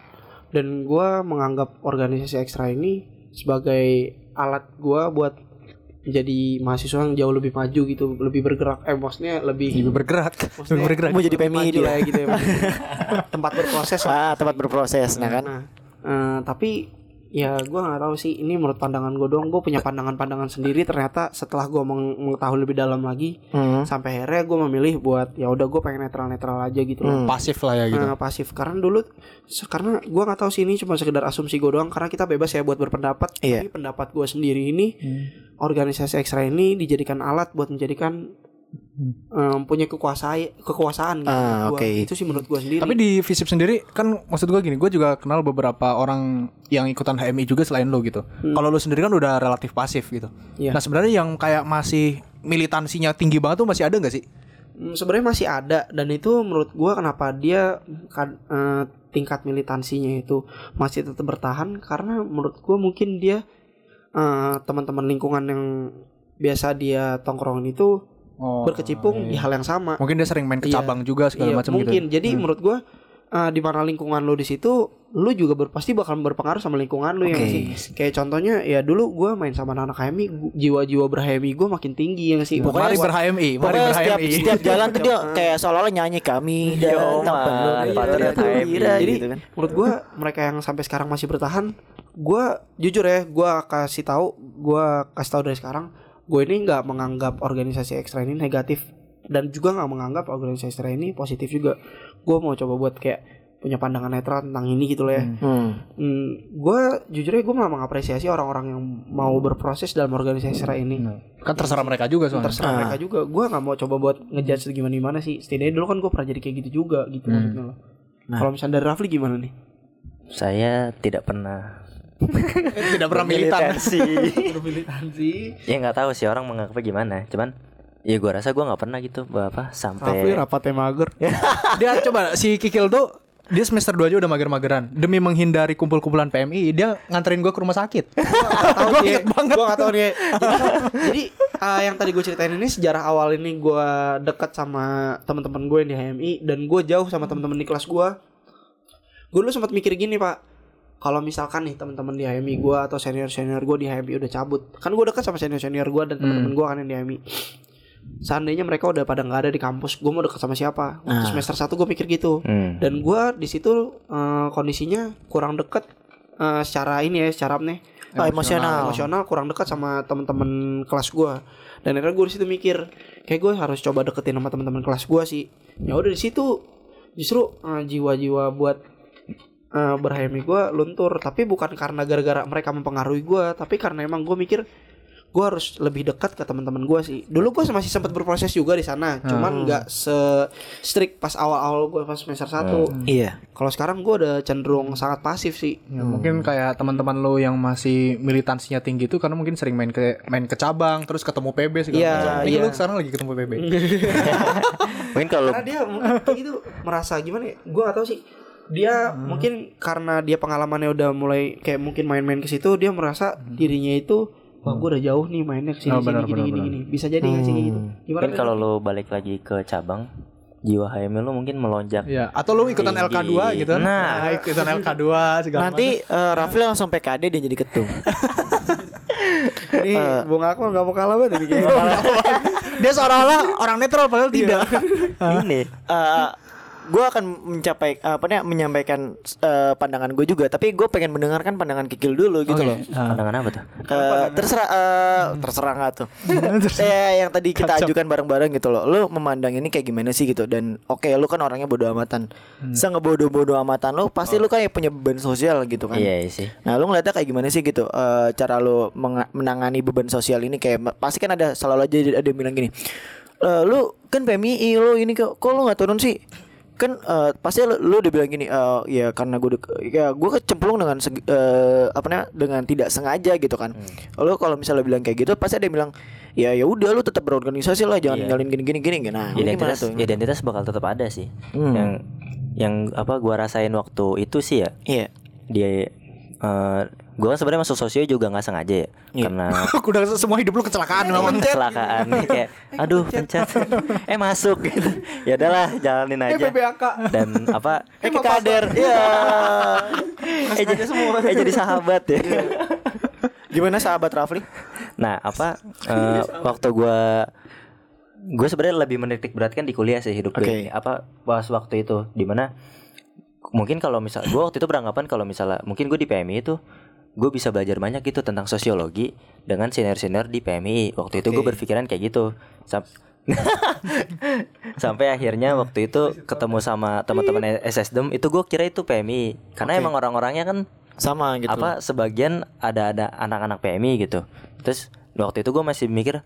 dan gue menganggap organisasi ekstra ini sebagai alat gue buat jadi mahasiswa yang jauh lebih maju gitu, lebih bergerak. Eh maksudnya lebih Lebih bergerak. maksudnya Lebih bergerak. mau jadi PMI dia lah ya gitu ya. Tempat berproses lah. ah tempat berproses nah kan Nah, eh, tapi ya gue nggak tahu sih. Ini menurut pandangan gue doang. Gue punya pandangan-pandangan sendiri. Ternyata setelah gue meng- mengetahui lebih dalam lagi Hmm. sampai akhirnya gue memilih buat ya udah gue pengen netral-netral aja gitu loh Pasif lah ya gitu. Eh, pasif. Karena dulu karena gue nggak tahu sih ini cuma sekedar asumsi gue doang. Karena kita bebas ya buat berpendapat. Iya. tapi pendapat gue sendiri ini organisasi ekstra ini dijadikan alat buat menjadikan em, punya kekuasaan kekuasaan gitu Ah, Gua- itu sih menurut gue sendiri Tapi di Visip sendiri kan maksud gue gini, gue juga kenal beberapa orang yang ikutan HMI juga selain lo gitu. Kalau lo sendiri kan udah relatif pasif gitu. Iya. Nah sebenarnya yang kayak masih militansinya tinggi banget tuh masih ada nggak sih? Hmm, sebenarnya masih ada dan itu menurut gua kenapa dia kan, eh, tingkat militansinya itu masih tetap bertahan karena menurut gua mungkin dia eh, teman-teman lingkungan yang biasa dia tongkrongin itu Oh, berkecimpung di hal yang sama. Mungkin dia sering main ke Iya. cabang juga segala Iya, macam gitu. mungkin. Jadi menurut gua eh, di mana lingkungan lu di situ, lu juga ber, pasti bakal berpengaruh sama lingkungan lu ya nggak Oke. sih. Kayak contohnya ya dulu gua main sama anak-anak HMI, jiwa-jiwa ber-HMI gua makin tinggi ya nggak sih. Mari ber-HMI, mari Pokoknya setiap, setiap jalan tuh dia kayak seolah-olah nyanyi kami dan Yo, tak man, penuh Patriot Patriot HMI. Gembira Jadi gitu kan. menurut gua mereka yang sampai sekarang masih bertahan, gua jujur ya, gua kasih tahu, gua kasih tahu dari sekarang, gue ini nggak menganggap organisasi ekstra ini negatif dan juga nggak menganggap organisasi ekstra ini positif juga. Gue mau coba buat kayak punya pandangan netral tentang ini gitu loh ya. Hmm. Hmm, gue jujur ya gue malah mengapresiasi orang-orang yang mau berproses dalam organisasi ekstra ini. Kan terserah mereka juga soalnya. Terserah mereka juga. Gue nggak mau coba buat ngejudge gimana gimana sih. Setidaknya dulu kan gue pernah jadi kayak gitu juga gitu. maksudnya loh. Kalau misalnya dari Rafli gimana nih? Saya tidak pernah Tidak pernah militan. Militansi. Ya nggak tahu sih orang menganggapnya gimana. Cuman ya gua rasa gua nggak pernah gitu apa sampai rapatnya mager. dia coba si Kikil tuh dia semester 2 aja udah mager-mageran Demi menghindari kumpul-kumpulan PMI Dia nganterin gue ke rumah sakit sih. inget banget. Gue gak tahu nih. Jadi, jadi ah, yang tadi gue ceritain ini sejarah awal ini gue dekat sama teman-teman gue yang di HMI dan gue jauh sama teman-teman di kelas gue. Gue dulu sempat mikir gini pak. Kalau misalkan nih teman-teman di HMI gue atau senior-senior gue di HMI udah cabut, kan gue dekat sama senior-senior gue dan teman-teman gue kan yang di HMI. Seandainya mereka udah pada nggak ada di kampus, gue mau dekat sama siapa? Waktu semester 1 gue mikir gitu Hmm. dan gua di situ eh, kondisinya kurang deket eh, secara ini ya secara apa nih Oh, emosional. emosional kurang dekat sama teman-teman kelas gua dan akhirnya gue di situ mikir kayak gue harus coba deketin sama teman-teman kelas gua sih ya udah di situ justru eh, jiwa-jiwa buat eh, berhemi gua luntur tapi bukan karena gara-gara mereka mempengaruhi gua tapi karena emang gue mikir gue harus lebih dekat ke teman-teman gue sih dulu gue masih sempat berproses juga di sana cuman nggak se strict pas awal-awal gue pas semester 1 Iya. kalau sekarang gue udah cenderung sangat pasif sih Ya, mungkin kayak teman-teman lo yang masih militansinya tinggi itu karena mungkin sering main ke main ke cabang terus ketemu PB segala Iya, macam. Ini iya. lu sekarang lagi ketemu PB. mungkin kalau karena dia mungkin gitu merasa gimana ya gue gak tahu sih dia mungkin karena dia pengalamannya udah mulai kayak mungkin main-main ke situ dia merasa dirinya itu wah gue udah jauh nih mainnya ke sini Oh, sini benar, gini benar, gini gini bisa jadi nggak sih kayak gitu gimana mungkin Ren? kalau lo balik lagi ke cabang jiwa HML lo mungkin melonjak Iya, atau lu ikutan Tinggi. LK2 gitu kan. Nah. ikutan LK2 segala Nanti eh, Rafli langsung PKD dia jadi ketum. ini Bung Akmal nggak mau kalah banget. Dia seolah-olah orang netral padahal tidak. ini Eh gue akan mencapai apa namanya menyampaikan eh, pandangan gue juga. Tapi gue pengen mendengarkan pandangan Kikil dulu gitu loh. pandangan apa tuh? Eh, terserah eh, terserah nggak tuh. Eh yang tadi kita ajukan bareng-bareng gitu loh. Lu memandang ini kayak gimana sih gitu? Dan oke lu kan orangnya bodoh amatan. Sengebodoh-bodoh amatan lu pasti lu kayak punya beban sosial gitu kan. Iya sih. Nah, lu ngeliatnya kayak gimana sih gitu? Eh, cara lu menga- menangani beban sosial ini kayak pasti kan ada selalu aja ada yang bilang gini. "Eh, lu kan PMI lu ini kok kok lu nggak turun sih kan eh, pasti lu, lu udah bilang gini eh, ya karena gue ya gue kecemplung dengan eh, apa namanya dengan tidak sengaja gitu kan. Lu kalau misalnya bilang kayak gitu pasti ada yang bilang ya ya udah lu tetap berorganisasi lah jangan ninggalin gini gini gini. Nah identitas tuh? identitas bakal tetap ada sih. Hmm. yang yang apa gua rasain waktu itu sih ya iya. dia eh gua kan sebenarnya masuk sosio juga nggak sengaja ya Iya. karena Udah semua hidup lu kecelakaan memang. kecelakaan. Kayak aduh pencet. eh masuk gitu. Ya udahlah jalanin Eh aja. Dan apa? Eh kita kader ya eh, jadi, eh jadi sahabat ya. Gimana sahabat Rafli? Nah apa? Eh, waktu gua gue sebenarnya lebih menitik beratkan di kuliah sih hidup gue Oke. ini. apa pas waktu itu. Di mana mungkin kalau misal gue waktu itu beranggapan kalau misalnya mungkin gue di PMI itu gue bisa belajar banyak gitu tentang sosiologi dengan senior-senior di PMI waktu itu gue berpikiran kayak gitu. Sam- sampai akhirnya waktu itu ketemu sama teman-teman SSDM itu gue kira itu PMI karena Oke. emang orang-orangnya kan sama gitu. apa sebagian ada ada anak-anak PMI gitu. Terus waktu itu gue masih mikir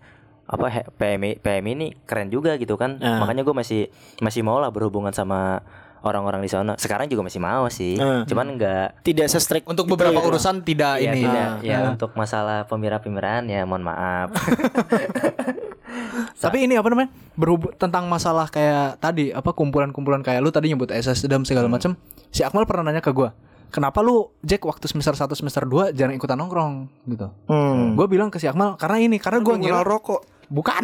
apa PMI PMI ini keren juga gitu kan. Ah. makanya gue masih masih mau lah berhubungan sama orang-orang di sana sekarang juga masih mau sih Ah. cuman enggak tidak se-strict Untuk beberapa itu. urusan tidak ya, ini. tidak Ah. ya untuk masalah pemira-pemiraan ya mohon maaf Tapi ini apa namanya? Berhubung tentang masalah kayak tadi apa kumpulan-kumpulan kayak lu tadi nyebut SS dan segala macam. Si Akmal pernah nanya ke gua, "Kenapa lu Jack waktu semester 1 semester 2 jarang ikutan nongkrong?" gitu. Hmm. Gue bilang ke si Akmal karena ini karena gue ngira rokok. bukan.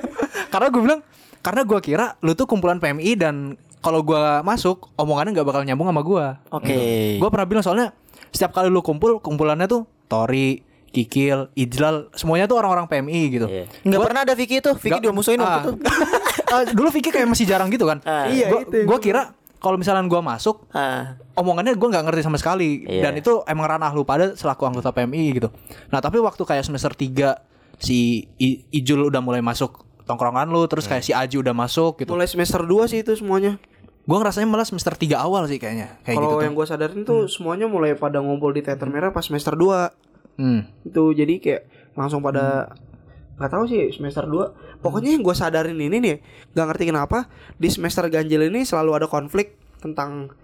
karena gue bilang karena gue kira lu tuh kumpulan PMI dan kalau gua masuk omongannya nggak bakal nyambung sama gua. Oke. Gue pernah bilang soalnya setiap kali lu kumpul kumpulannya tuh Tori, Kikil, Ijlal, semuanya tuh orang-orang PMI gitu. Iya. Nggak Gua- pernah ada Vicky itu Vicky dia musuhin waktu ah. itu Ah, dulu Vicky kayak masih jarang gitu kan. Ah. Iya, Gua, itu gua kira kalau misalnya gua masuk ah. omongannya gua nggak ngerti sama sekali Iya. dan itu emang ranah lu pada selaku anggota PMI gitu. Nah, tapi waktu kayak semester 3 si I- Ijul udah mulai masuk tongkrongan lu terus kayak si Aji udah masuk gitu. Mulai semester 2 sih itu semuanya. Gua ngerasanya malah semester 3 awal sih kayaknya. Kayak Kalau gitu. yang gue sadarin tuh semuanya mulai pada ngumpul di teater merah pas semester 2 Hmm. itu jadi kayak langsung pada nggak tahu sih semester 2 pokoknya yang gue sadarin ini nih nggak ngerti kenapa di semester ganjil ini selalu ada konflik tentang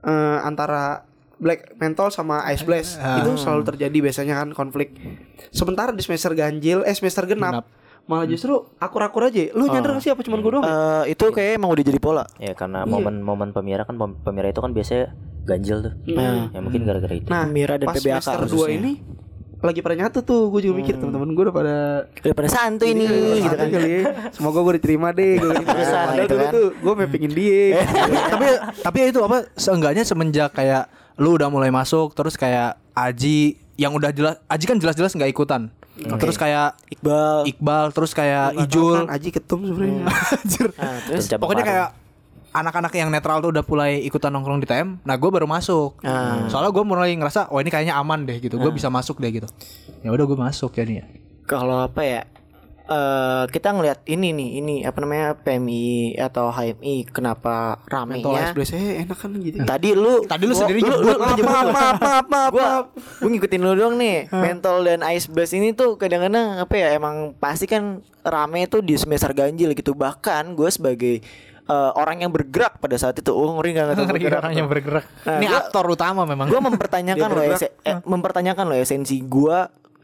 eh, antara Black Menthol sama Ice Blast. Itu selalu terjadi biasanya kan konflik. Sementara di semester ganjil eh semester genap, malah justru akur-akur aja lu nyadar gak sih apa cuman gue doang ya? Eh, itu kayak emang udah jadi pola ya karena Iya. momen-momen pemira kan pem- pemira itu kan biasanya ganjil tuh Nah. ya mungkin gara-gara itu nah Mira dan pas PBAK semester 2 khususnya. ini lagi pada nyatu tuh gue juga mikir teman-teman gue udah pada udah pada santuy nih gitu kan kali ya. Semoga gue diterima deh gue. Pesan gitu dulu kan. tuh gue mepingin dia tapi tapi ya itu apa seenggaknya semenjak kayak lu udah mulai masuk terus kayak Aji yang udah jelas Aji kan jelas-jelas nggak ikutan. Terus kayak Iqbal Iqbal terus kayak tahu Ijul kan, Aji ketum sebenarnya Anjir. Nah, terus Pokoknya baru. kayak anak-anak yang netral tuh udah mulai ikutan nongkrong di TM. Nah, gue baru masuk. Ah. Soalnya gue mulai ngerasa, oh ini kayaknya aman deh gitu. Gue bisa masuk deh gitu. Ya udah gue masuk ya nih ya. kalau apa ya eh kita ngelihat ini nih ini apa namanya PMI atau HMI kenapa ramenya ice blast eh enak kan gitu Tadi lu Tadi lu sendiri lu, nyebut. lu, lu. maaf, maaf, maaf, Gua ngikutin lu doang nih. Mentol dan Ice Blast ini tuh kadang-kadang apa ya emang pasti kan rame tuh di semester ganjil gitu. Bahkan gue sebagai eh, orang yang bergerak pada saat itu, oh ngeri nggak tahu bergerak. Orang yang bergerak. Nah, ini gua- aktor utama memang. gue mempertanyakan loh eh, mempertanyakan loh esensi gue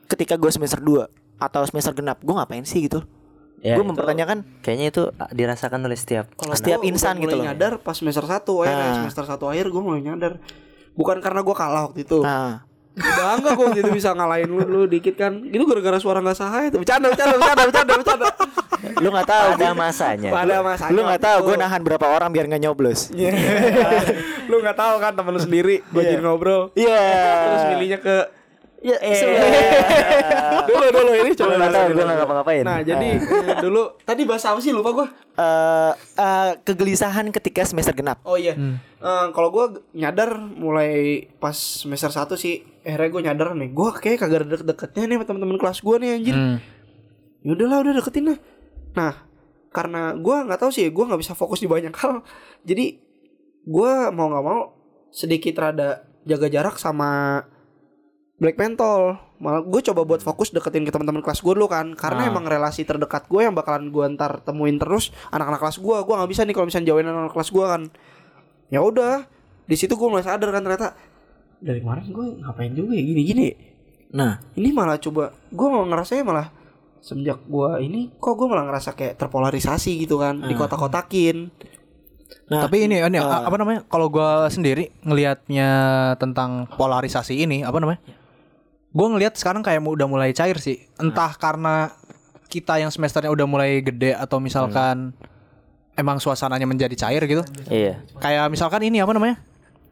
ketika gue semester 2 atau semester genap gue ngapain sih gitu? Ya, gue mempertanyakan kayaknya itu ah, dirasakan oleh setiap Kalau Setiap gua insan gitu mulai loh. nyadar pas semester 1 akhir Ah. semester 1 akhir gue mulai nyadar. Bukan karena gue kalah waktu itu. Nah Udah enggak gue waktu itu bisa ngalahin lu, lu dikit kan. Itu gara-gara suara gak sah itu Bercanda, bercanda, bercanda, bercanda, bercanda. Lu nggak tahu pada masanya Pada masanya. Lu nggak tahu gue nahan berapa orang biar nggak nyoblos. Lu gak tahu kan temen lu sendiri Gue Iya. jadi ngobrol. Iya. Terus milihnya ke ya Dulu, dulu ini coba nggak tahu dulu. gue nggak ngapa-ngapain. Nah jadi eh, dulu Tadi bahasa apa sih? Lupa gue eh eh, kegelisahan ketika semester genap. Oh iya. Eh, Kalau gue nyadar mulai pas semester 1 sih Akhirnya gue nyadar nih. Gue kayak kagak ada deket-deketnya nih sama temen-temen kelas gue nih anjir. Hmm. Yaudah lah udah deketin lah. Nah karena gue nggak tahu sih gue nggak bisa fokus di banyak hal. Jadi gue mau nggak mau sedikit rada jaga jarak sama Black Mentol malah gue coba buat fokus deketin ke teman-teman kelas gue dulu kan. Karena emang relasi terdekat gue yang bakalan gue ntar temuin terus anak-anak kelas gue gue nggak bisa nih kalau misalnya jauhin anak kelas gue kan. Ya udah di situ gue mulai sadar kan ternyata dari kemarin gue ngapain juga ya gini-gini? Nah, ini malah coba gue mau ngerasanya malah semenjak gue ini kok gue malah ngerasa kayak terpolarisasi gitu kan di kotak-kotakin nah Tapi ini, ini a- apa namanya? Kalau gua sendiri ngelihatnya tentang polarisasi ini, apa namanya? Gue ngelihat sekarang kayak udah mulai cair sih. Entah karena kita yang semesternya udah mulai gede atau misalkan emang suasananya menjadi cair gitu. Iya. Kayak misalkan ini apa namanya?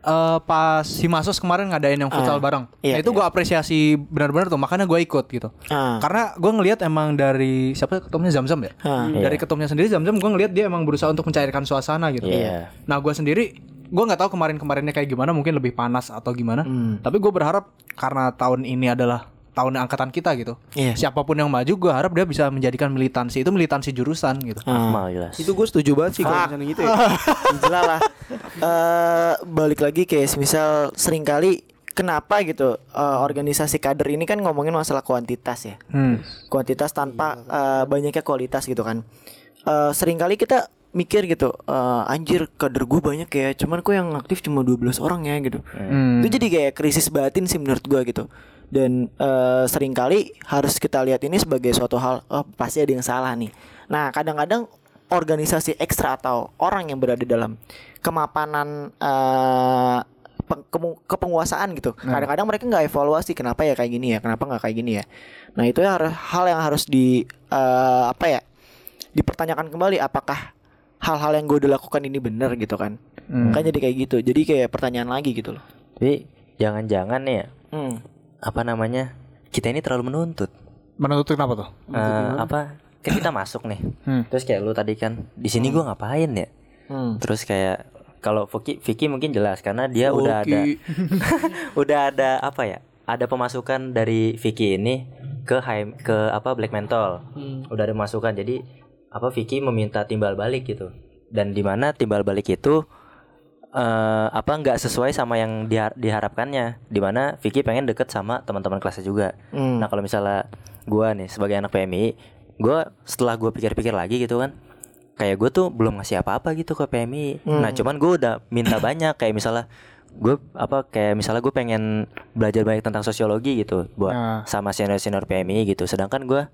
Eh pas Himasos kemarin ngadain yang futsal bareng. iya, nah, itu gue apresiasi benar-benar tuh, makanya gue ikut gitu. Ah. Karena gue ngelihat emang dari siapa ketumnya Zamzam ya? Ah. Dari ketumnya sendiri Zamzam gue ngelihat dia emang berusaha untuk mencairkan suasana gitu. Iya. Nah gue sendiri gue nggak tahu kemarin-kemarinnya kayak gimana, mungkin lebih panas atau gimana. Hmm. Tapi gue berharap karena tahun ini adalah tahun angkatan kita gitu. Iya. Siapa pun yang maju, gue harap dia bisa menjadikan militansi itu militansi jurusan gitu. Mal jelas. itu gue setuju banget sih kalau misalnya gitu ya Jelas lah. Eh, balik lagi kayak misal sering kali kenapa gitu eh, organisasi kader ini kan ngomongin masalah kuantitas ya. Hmm. Kuantitas tanpa eh, banyaknya kualitas gitu kan. Eh, sering kali kita mikir gitu, eh, anjir kader gue banyak ya, cuman kok yang aktif cuma 12 orang ya gitu. Hmm. Itu jadi kayak krisis batin sih menurut gua gitu. Dan eh, sering kali harus kita lihat ini sebagai suatu hal oh, pasti ada yang salah nih. Nah, kadang-kadang organisasi ekstra atau orang yang berada dalam kemapanan kemu- kepenguasaan gitu. Kadang-kadang mereka nggak evaluasi kenapa ya kayak gini ya, kenapa nggak kayak gini ya. Nah, itu ya hal yang harus di eh, apa ya? dipertanyakan kembali apakah hal-hal yang gue udah lakukan ini benar gitu kan. Kan jadi kayak gitu. Jadi kayak pertanyaan lagi gitu loh. Tapi jangan-jangan nih ya, Hmm. apa namanya? Kita ini terlalu menuntut. Menuntut kenapa tuh? Eh, apa? Kan kita masuk nih. Hmm. Terus kayak lu tadi kan, di sini gua ngapain ya? Hmm. Terus kayak kalau Vicky, Vicky mungkin jelas karena dia udah ada udah ada apa ya? Ada pemasukan dari Vicky ini ke Haim ke apa Black Mental. Udah ada masukan. Jadi apa Vicky meminta timbal balik gitu. Dan di mana timbal balik itu eh apa nggak sesuai sama yang dihar- diharapkannya. Di mana Vicky pengen deket sama teman-teman kelasnya juga. Hmm. Nah, kalau misalnya gua nih sebagai anak PMI, gua setelah gua pikir-pikir lagi gitu kan, kayak gue tuh belum ngasih apa-apa gitu ke PMI. Nah, cuman gue udah minta banyak kayak misalnya gue apa kayak misalnya gue pengen belajar banyak tentang sosiologi gitu buat Nah. sama senior-senior PMI gitu. Sedangkan gue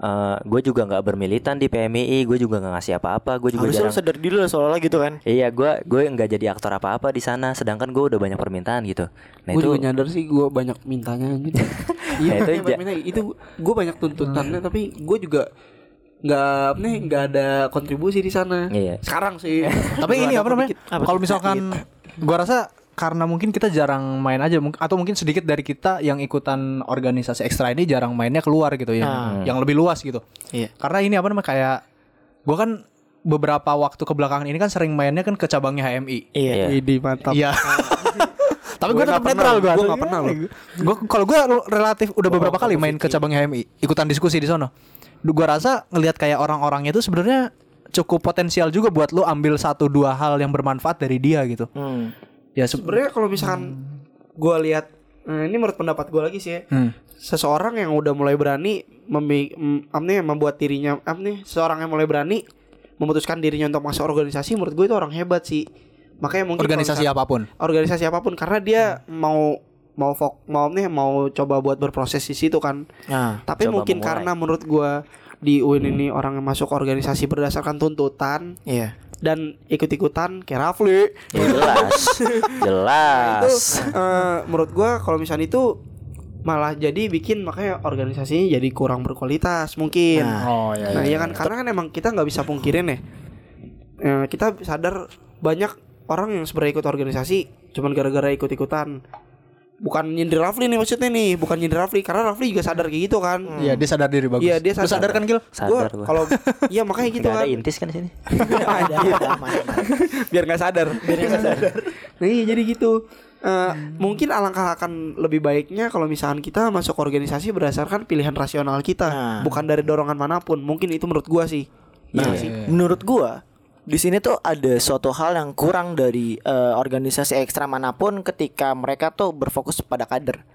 eh gue juga nggak bermilitan di PMI, gue juga nggak ngasih apa-apa, gue juga Harusnya jarang sadar diri lah soalnya gitu kan. Iya, gue gue nggak jadi aktor apa-apa di sana, sedangkan gue udah banyak permintaan gitu. Nah gue itu juga nyadar sih gue banyak mintanya gitu iya Nah, itu ja- minta, itu gue banyak tuntutannya tapi gue juga nggak nih nggak ada kontribusi di sana Iya. sekarang sih Tapi ini apa namanya? Kalau misalkan gua rasa karena mungkin kita jarang main aja atau mungkin sedikit dari kita yang ikutan organisasi ekstra ini jarang mainnya keluar gitu ya. Ah. Yang lebih luas gitu. Iya. Karena ini apa namanya kayak gua kan beberapa waktu kebelakangan ini kan sering mainnya kan ke cabangnya HMI. Iya. Iya. Idi mantap Iya. Tapi gue Gua tetap nggak netral gue. gua nggak pernah loh. Gue kalau gue relatif udah beberapa kali main ke cabangnya HMI, ikutan diskusi di sono. Gue rasa ngelihat kayak orang-orangnya itu sebenarnya cukup potensial juga buat lu ambil satu dua hal yang bermanfaat dari dia gitu. Hmm. Ya se- sebenarnya kalau misalkan gue lihat nah ini menurut pendapat gue lagi sih ya Hmm. seseorang yang udah mulai berani apa nih, membuat dirinya apa nih seseorang yang mulai berani memutuskan dirinya untuk masuk organisasi menurut gue itu orang hebat sih makanya mungkin organisasi misalkan- apa pun. organisasi apa pun karena dia mau mau fok mau nih mau coba buat berproses di situ kan Nah, tapi mungkin memulai. karena menurut gua di UIN ini orang yang masuk organisasi berdasarkan tuntutan iya. Dan ikut-ikutan kayak Rafli Ya, jelas, jelas. itu eh, menurut gua kalau misalnya itu malah jadi bikin makanya organisasinya jadi kurang berkualitas mungkin Nah. Oh ya. Nah, iya kan karena kan emang kita nggak bisa pungkirin ya. Eh, kita sadar banyak orang yang sebenarnya ikut organisasi cuman gara-gara ikut-ikutan. Bukan nyindir Rafli nih maksudnya nih, bukan nyindir Rafli karena Rafli juga sadar kayak gitu kan. Iya, dia sadar diri bagus. Iya, dia Lu sadar. sadar kan, Gil? Sadar Gua gua. kalau iya makanya gitu Nggak kan. ada intis kan di sini. Biar nggak sadar. Biar nggak sadar. nah, iya jadi gitu. Eh, mungkin alangkah akan lebih baiknya kalau misalkan kita masuk organisasi berdasarkan pilihan rasional kita, Nah. bukan dari dorongan mana pun. Mungkin itu menurut gua sih. Nah, Iya. menurut gua di sini tuh ada suatu hal yang kurang dari eh, organisasi ekstra mana pun ketika mereka tuh berfokus pada kader.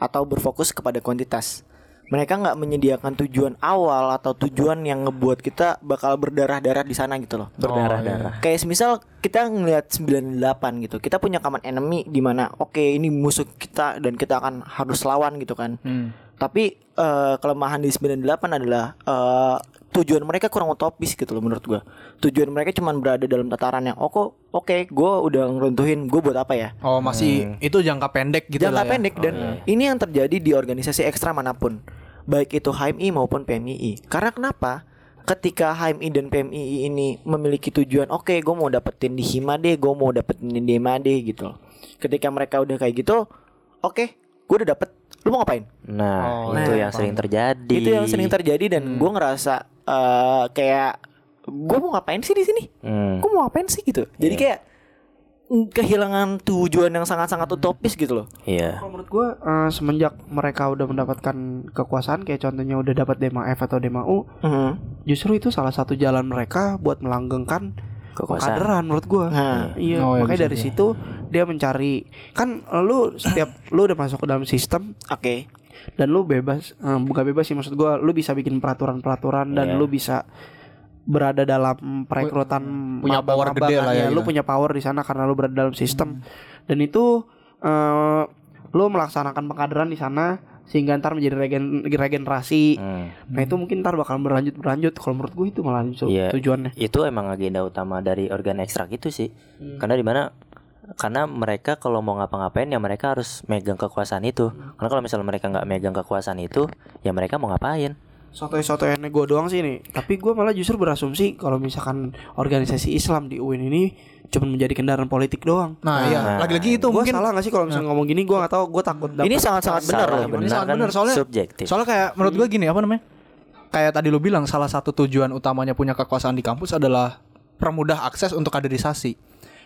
atau berfokus kepada kuantitas. Mereka nggak menyediakan tujuan awal atau tujuan yang ngebuat kita bakal berdarah-darah di sana gitu loh. Berdarah-darah. Kayak misal kita ngelihat 98 gitu. Kita punya common enemy di mana oke ini musuh kita dan kita akan harus lawan gitu kan. Tapi eh, kelemahan di 98 adalah eh, tujuan mereka kurang utopis gitu loh menurut gua. Tujuan mereka cuma berada dalam tataran yang oh kok oke gua udah ngeruntuhin gue buat apa ya? Oh masih itu jangka pendek gitu Jangka lah ya. pendek dan ini yang terjadi di organisasi ekstra mana pun baik itu HMI maupun PMII karena kenapa ketika HMI dan PMII ini memiliki tujuan oke gue mau dapetin di Hima deh gue mau dapetin di Dema deh gitu loh. ketika mereka udah kayak gitu oke gue udah dapet lu mau ngapain Nah, Oh, itu nah, yang sering terjadi. itu yang sering terjadi dan gue ngerasa eh, kayak gue mau ngapain sih di sini Hmm. gue mau ngapain sih gitu jadi kayak mm, kehilangan tujuan yang sangat-sangat utopis gitu loh Iya. Kalau menurut gue semenjak mereka udah mendapatkan kekuasaan kayak contohnya udah dapat Dema F atau Dema U, Mhm. justru itu salah satu jalan mereka buat melanggengkan Kekuasaan. pengkaderan menurut gue. Nah. iya, Oh, ya makanya bisa dari situ dia mencari kan lu setiap lu udah masuk ke dalam sistem oke dan lu bebas eh, bukan bebas sih maksud gua lu bisa bikin peraturan-peraturan dan Iya. lu bisa berada dalam perekrutan punya power gede lah ya lu gitu. punya power di sana karena lu berada dalam sistem dan itu eh, lu melaksanakan pengkaderan di sana sehingga ntar menjadi regen, regenerasi Hmm. nah itu mungkin ntar bakal berlanjut berlanjut kalau menurut gue itu malah Iya. tujuannya Itu emang agenda utama dari organ ekstrak itu sih. Karena di mana karena mereka kalau mau ngapa-ngapain ya mereka harus megang kekuasaan itu. Karena kalau misalnya mereka nggak megang kekuasaan itu, ya mereka mau ngapain? sotoy-sotoyannya gue doang sih nih tapi gue malah justru berasumsi kalau misalkan organisasi Islam di UIN ini cuma menjadi kendaraan politik doang Nah, iya, lagi-lagi itu gue mungkin salah gak sih kalau misalnya ngomong gini gue gak tahu gue takut dapet Ini sangat-sangat benar loh. Ini benar sangat kan benar, soalnya- subjektif. Soalnya kayak menurut gue gini apa namanya? Kayak tadi lu bilang salah satu tujuan utamanya punya kekuasaan di kampus adalah permudah akses untuk kaderisasi.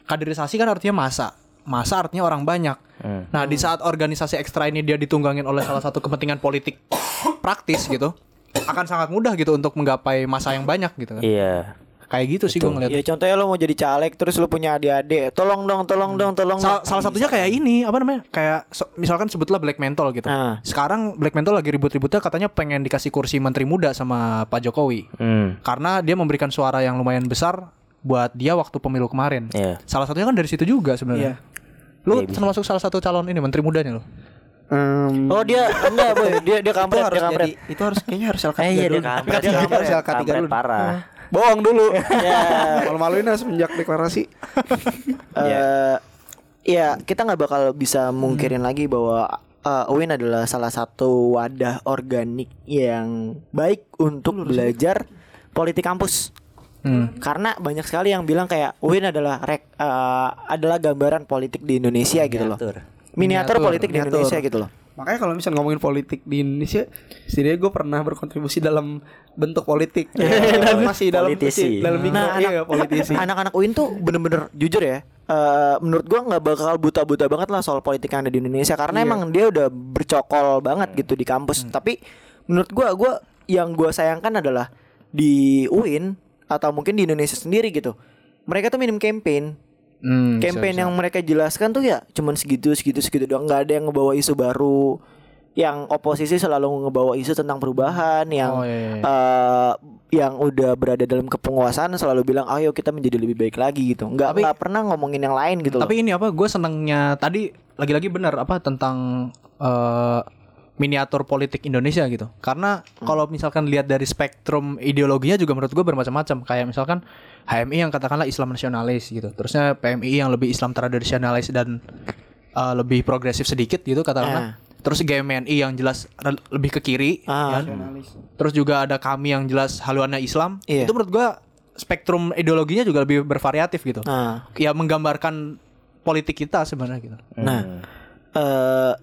Kaderisasi kan artinya masa. Masa artinya orang banyak. Hmm. Nah, di saat organisasi ekstra ini dia ditunggangin oleh salah satu kepentingan politik praktis gitu, akan sangat mudah gitu untuk menggapai masa yang banyak gitu kan. Iya. Kayak gitu sih gue ngeliat. Ya contohnya lo mau jadi caleg terus lo punya adik-adik, tolong dong, tolong dong, tolong. Sal- dong. salah satunya kayak ini apa namanya kayak so- misalkan sebutlah Black Mental gitu. Ah. Sekarang Black Mental lagi ribut-ributnya katanya pengen dikasih kursi menteri muda sama Pak Jokowi Hmm. karena dia memberikan suara yang lumayan besar buat dia waktu pemilu kemarin. Iya. Salah satunya kan dari situ juga sebenarnya. Lu termasuk salah satu calon ini menteri mudanya lo. Em, Oh dia enggak boy, dia dia itu kampret, harus dia kampret. jadi itu harus kayaknya harus LK3 Eh iya dulu dia kampret, Dia dia harus LK3 kampret dulu parah. bohong dulu ya, malu-maluin lah semenjak deklarasi eh, ya kita nggak bakal bisa mungkirin lagi bahwa eh, UIN adalah salah satu wadah organik yang baik untuk belajar politik kampus. Karena banyak sekali yang bilang kayak UIN adalah rek, eh, adalah gambaran politik di Indonesia gitu loh. Miniatur. Miniatur, Miniatur, politik di miniatur. Indonesia gitu loh. makanya kalau misalnya ngomongin politik di Indonesia setidaknya gue pernah berkontribusi dalam bentuk politik dan masih dalam Politisi. dalam mikro Nah, iya politisi Anak-anak UIN tuh bener-bener jujur ya. eh, menurut gua nggak bakal buta-buta banget lah soal politik yang ada di Indonesia karena emang dia udah bercokol banget gitu di kampus. Tapi menurut gua gua yang gua sayangkan adalah di UIN atau mungkin di Indonesia sendiri gitu. Mereka tuh minim campaign. Hmm, campaign yang mereka jelaskan tuh ya cuman segitu segitu segitu doang nggak ada yang ngebawa isu baru yang oposisi selalu ngebawa isu tentang perubahan yang Oh, iya, iya. eh, yang udah berada dalam kepenguasaan selalu bilang ayo kita menjadi lebih baik lagi gitu nggak Tapi- nggak pernah ngomongin yang lain gitu loh Tapi ini apa? Gue senengnya tadi lagi-lagi benar apa tentang eh, miniatur politik Indonesia gitu. Karena kalau misalkan lihat dari spektrum ideologinya juga menurut gue bermacam-macam. Kayak misalkan HMI yang katakanlah Islam nasionalis gitu. Terusnya PMI yang lebih Islam tradisionalis dan eh, lebih progresif sedikit gitu katakanlah. Terus GMNI yang jelas lebih ke kiri. Ah. ya. Terus juga ada kami yang jelas haluannya Islam. Iya. Itu menurut gue spektrum ideologinya juga lebih bervariatif gitu nah ya menggambarkan politik kita sebenarnya gitu. nah eh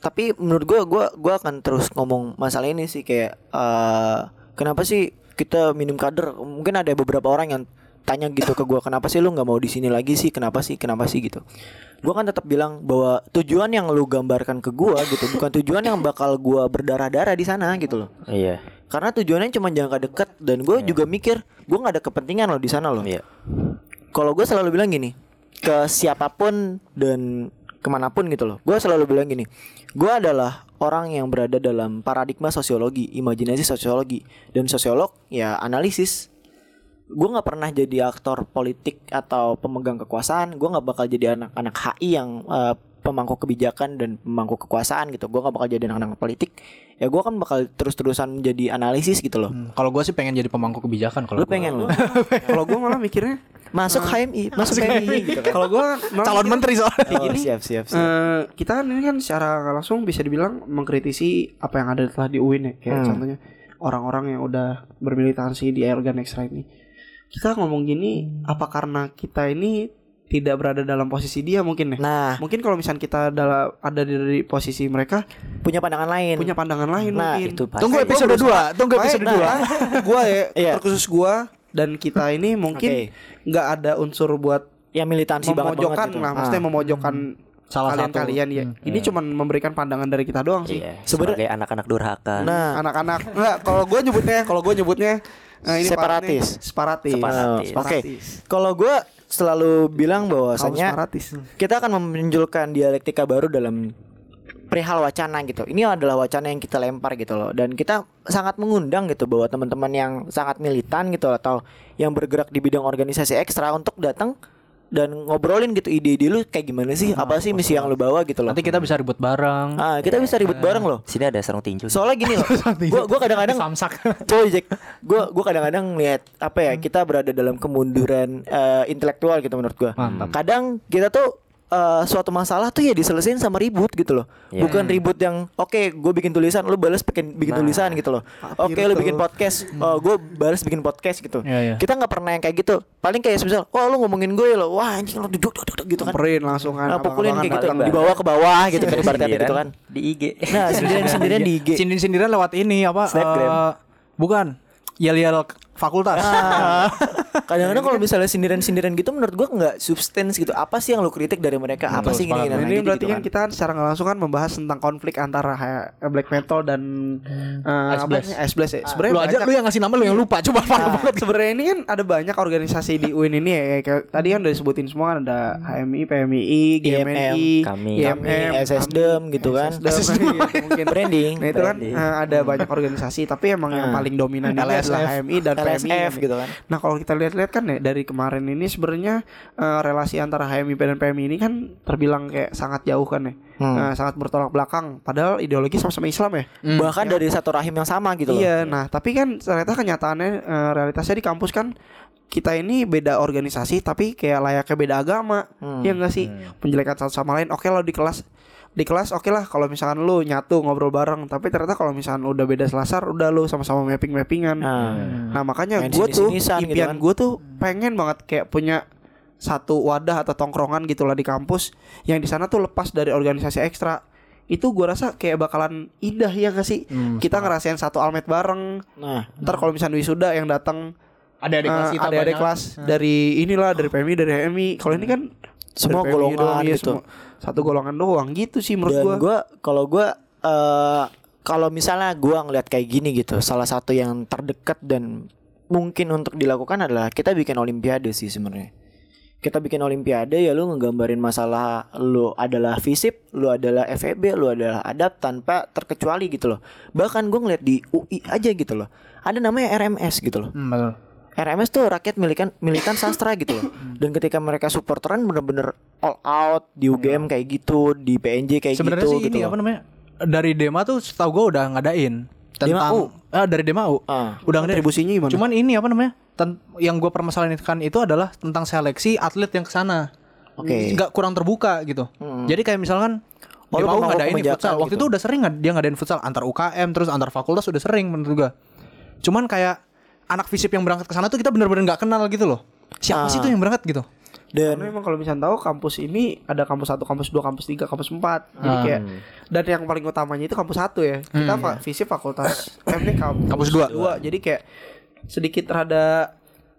tapi menurut gua gua gua akan terus ngomong masalah ini sih kayak eh kenapa sih kita minim kader? Mungkin ada beberapa orang yang tanya gitu ke gua kenapa sih lu nggak mau di sini lagi sih? Kenapa sih? Kenapa sih? Gitu. Gua kan tetap bilang bahwa tujuan yang lu gambarkan ke gua gitu bukan tujuan yang bakal gua berdarah-darah di sana gitu loh. Iya. karena tujuannya cuma jangka dekat dan gue juga mikir gue nggak ada kepentingan loh di sana loh. Iya. kalau gue selalu bilang gini ke siapa pun dan ke mana pun gitu loh. Gue selalu bilang gini gue adalah orang yang berada dalam paradigma sosiologi, imajinasi sosiologi dan sosiolog ya analisis. Gue nggak pernah jadi aktor politik atau pemegang kekuasaan. Gue nggak bakal jadi anak-anak HI yang eh, pemangku kebijakan dan pemangku kekuasaan gitu. Gue nggak bakal jadi anak-anak politik. Ya gue kan bakal terus-terusan menjadi analisis gitu loh. Hmm, Kalau gue sih pengen jadi pemangku kebijakan kalau Lu pengen lo Kalau gue malah mikirnya masuk HMI, masuk HMI gitu kan. kalau gue calon menteri soalnya. Oh, siap siap siap. Eh, kita kan ini kan secara langsung bisa dibilang mengkritisi apa yang ada telah di UIN ya kayak Hmm. contohnya orang-orang yang udah bermilitansi di organ ekstra ini kita ngomong gini apa karena kita ini tidak berada dalam posisi dia mungkin ya Nah, mungkin kalau misalnya kita dalam ada di posisi mereka punya pandangan lain. punya pandangan lain Nah, mungkin itu pasti. Tunggu episode berusaha- 2, tunggu episode Makanya, 2. nah, gua ya Iya. terkhusus gua dan kita ini mungkin nggak ada unsur buat yang militansi banget memojokkan banget gitu. lah maksudnya Ah. memojokkan Salah kalian satu. kalian ya ini cuman memberikan pandangan dari kita doang sih Iya, Sebenarnya- sebagai anak-anak durhaka. Nah, anak-anak enggak kalau gue nyebutnya kalau gue nyebutnya eh, ini Separatis. nih, separatis Separatis. Oke. Separatis. Kalau gue selalu bilang bahwasanya separatis kita akan memunculkan dialektika baru dalam perihal wacana gitu. Ini adalah wacana yang kita lempar gitu loh. Dan kita sangat mengundang gitu bahwa teman-teman yang sangat militan gitu atau yang bergerak di bidang organisasi ekstra untuk datang dan ngobrolin gitu ide-ide lu kayak gimana sih? Apa sih misi yang lu bawa gitu loh. Nanti kita bisa ribut bareng. Ah, kita bisa ribut bareng loh. Sini ada sarung tinju. Soalnya gini loh. gua gua kadang-kadang Samsak. Coy Jack, gue gua kadang-kadang lihat apa ya kita berada dalam kemunduran eh, intelektual gitu menurut gua. Mantap. Kadang kita tuh eh, suatu masalah tuh ya diselesain sama ribut gitu loh. Iya. Bukan ribut yang oke gue bikin tulisan, lu balas bikin bikin tulisan gitu loh. Oke lu tuh. bikin podcast, oh gue balas bikin podcast gitu. Iya, iya. Kita nggak pernah yang kayak gitu. Paling kayak misal, oh lu ngomongin gue loh, wah anjing lu duduk duduk duduk," gitu kan. Samperin langsung kan Nah, pukulin kayak gitu, abang-abangan dibawa ke bawah gitu kan ibaratnya gitu kan. di IG. Nah, sendirian-sendirian di IG. Sindir-sindiran lewat ini apa? Snapgram. eh, bukan. Yel-yel fakultas. Ah. Kadang-kadang kalau misalnya sindiran-sindiran gitu menurut gua nggak substance gitu. Apa sih yang lu kritik dari mereka? Apa sih gini Nah, gini ini berarti kan kita kan secara nggak langsung kan membahas tentang konflik antara eh, black metal dan eh, Ice Blast. sih? Ice Blast ya. Sebenarnya lu aja lu yang ngasih nama lu yang lupa. Coba parah banget. Sebenarnya ini kan ada banyak organisasi di UIN ini ya kayak tadi kan udah disebutin semua kan ada HMI, PMII, GMNI, Kami. IMM, SSDM gitu kan. SSDM, iya, mungkin Branding. Nah itu kan eh, ada banyak organisasi tapi emang yang Ah. paling dominan ini adalah HMI dan PMI LSF gitu kan. Nah kalau kita lihat-lihat kan ya dari kemarin ini sebenarnya eh, relasi antara HMI dan PMI ini kan terbilang kayak sangat jauh kan ya, Hmm. Eh, sangat bertolak belakang. Padahal ideologi sama-sama Islam ya. Bahkan dari satu rahim yang sama gitu loh. Iya, nah tapi kan ternyata kenyataannya eh, realitasnya di kampus kan kita ini beda organisasi tapi kayak layaknya beda agama. Hmm. Iya enggak sih? Penjelekan satu sama lain. Oke lo di kelas di kelas oke lah kalau misalkan lu nyatu ngobrol bareng. Tapi ternyata kalau misalkan udah beda selasar udah lu sama-sama mapping mappingan Nah, nah makanya gue tuh gitu impian kan. gue tuh pengen banget kayak punya satu wadah atau tongkrongan gitulah di kampus yang di sana tuh lepas dari organisasi ekstra. Itu gue rasa kayak bakalan indah ya gak sih? Kita ngerasain satu almet bareng. Nah, ntar kalau misalnya wisuda yang datang Ada adik kelas eh, kita ada-adik banyak. kelas dari inilah dari PMI dari HMI kalau ini kan Semua dari golongan doang, gitu. semua- satu golongan doang gitu sih menurut dan gue gua kalau gua eh kalau misalnya gua ngeliat kayak gini gitu, salah satu yang terdekat dan mungkin untuk dilakukan adalah kita bikin olimpiade sih sebenarnya. Kita bikin olimpiade ya lu ngegambarin masalah lu adalah FISIP, lu adalah FEB, lu adalah adab tanpa terkecuali gitu loh. Bahkan gue ngeliat di UI aja gitu loh. Ada namanya RMS gitu loh. Hmm, betul. RMS tuh rakyat milikan militan sastra gitu loh. Dan ketika mereka supporteran bener-bener all out di UGM kayak gitu, di PNJ kayak Sebenarnya gitu sih gitu ini loh. apa namanya? Dari Dema tuh setahu gue udah ngadain Dema U? Ah, dari Dema U. Ah. Udah ngadain. Kontribusinya gimana? Cuman ini apa namanya? Ten- yang gue permasalahkan itu adalah tentang seleksi atlet yang ke sana. Oke. Nggak kurang terbuka gitu. Jadi kayak misalkan Oh, Dema U ngadain futsal. Waktu gitu. itu udah sering dia ngadain futsal antar UKM terus antar fakultas udah sering menurut gue. Cuman kayak anak fisip yang berangkat ke sana tuh kita bener-bener nggak kenal gitu loh. Siapa sih Ah. tuh yang berangkat gitu? Dan Karena emang kalau misalnya tahu kampus ini ada kampus satu, kampus dua, kampus tiga, kampus empat. Jadi Ah. kayak dan yang paling utamanya itu kampus satu ya. Kita fa- visip fakultas eh ini kampus, Hmm. Kampus dua. Jadi kayak sedikit rada